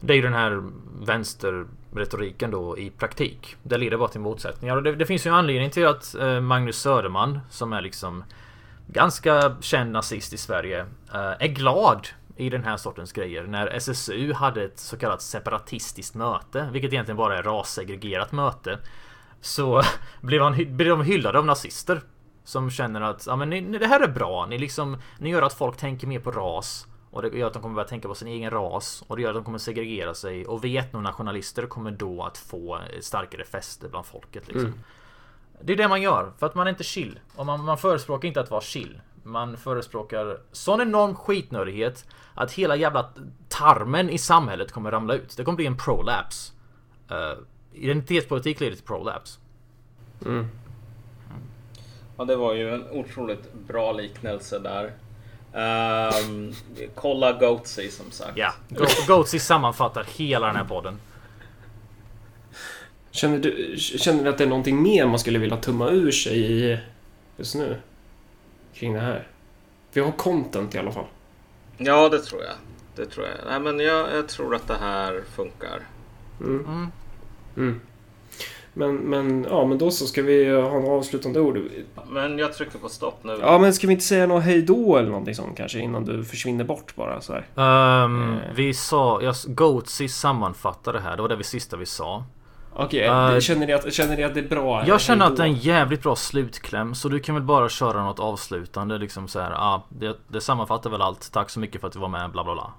det är ju den här vänster retoriken då i praktik. Det leder bara till motsättningar och det, det finns ju en anledning till att eh, Magnus Söderman som är liksom ganska känd nazist i Sverige eh, är glad i den här sortens grejer. När SSU hade ett så kallat separatistiskt möte, vilket egentligen bara är rassegregerat möte. Så blev, han, blev de hyllade av nazister. Som känner att ja, men ni, det här är bra. Ni, liksom, ni gör att folk tänker mer på ras. Och det gör att de kommer börja tänka på sin egen ras. Och det gör att de kommer segregera sig. Och vi etnonationalister kommer då att få starkare fäste bland folket. Liksom. Mm. Det är det man gör. För att man är inte chill. Och man, man förespråkar inte att vara chill. Man förespråkar sån enorm skitnödighet att hela jävla tarmen i samhället kommer ramla ut. Det kommer bli en prolapse. Uh, identitetspolitik leder till prolapse. Mm. Ja, det var ju en otroligt bra liknelse där. Um, kolla Goatsy som sagt. Ja, Goatsy sammanfattar hela den här podden. Känner du, känner du att det är någonting mer man skulle vilja tumma ur sig i just nu? Kring det här? Vi har content i alla fall. Ja, det tror jag. Det tror jag. Nej, men jag, jag tror att det här funkar. Mm. Mm. Men, men, ja, men då så ska vi ha en avslutande ord. Men jag trycker på stopp nu. Ja, men ska vi inte säga något hejdå eller någonting sånt kanske innan du försvinner bort bara så här? Um, eh. Vi sa, ja, Goatsy sammanfattade det här. Det var det sista vi sa. Okej, okay, uh, känner, ni att, känner ni att det är bra? Jag känner att det är en jävligt bra slutkläm. Så du kan väl bara köra något avslutande liksom så här. Ah, det, det sammanfattar väl allt. Tack så mycket för att du var med, bla bla bla.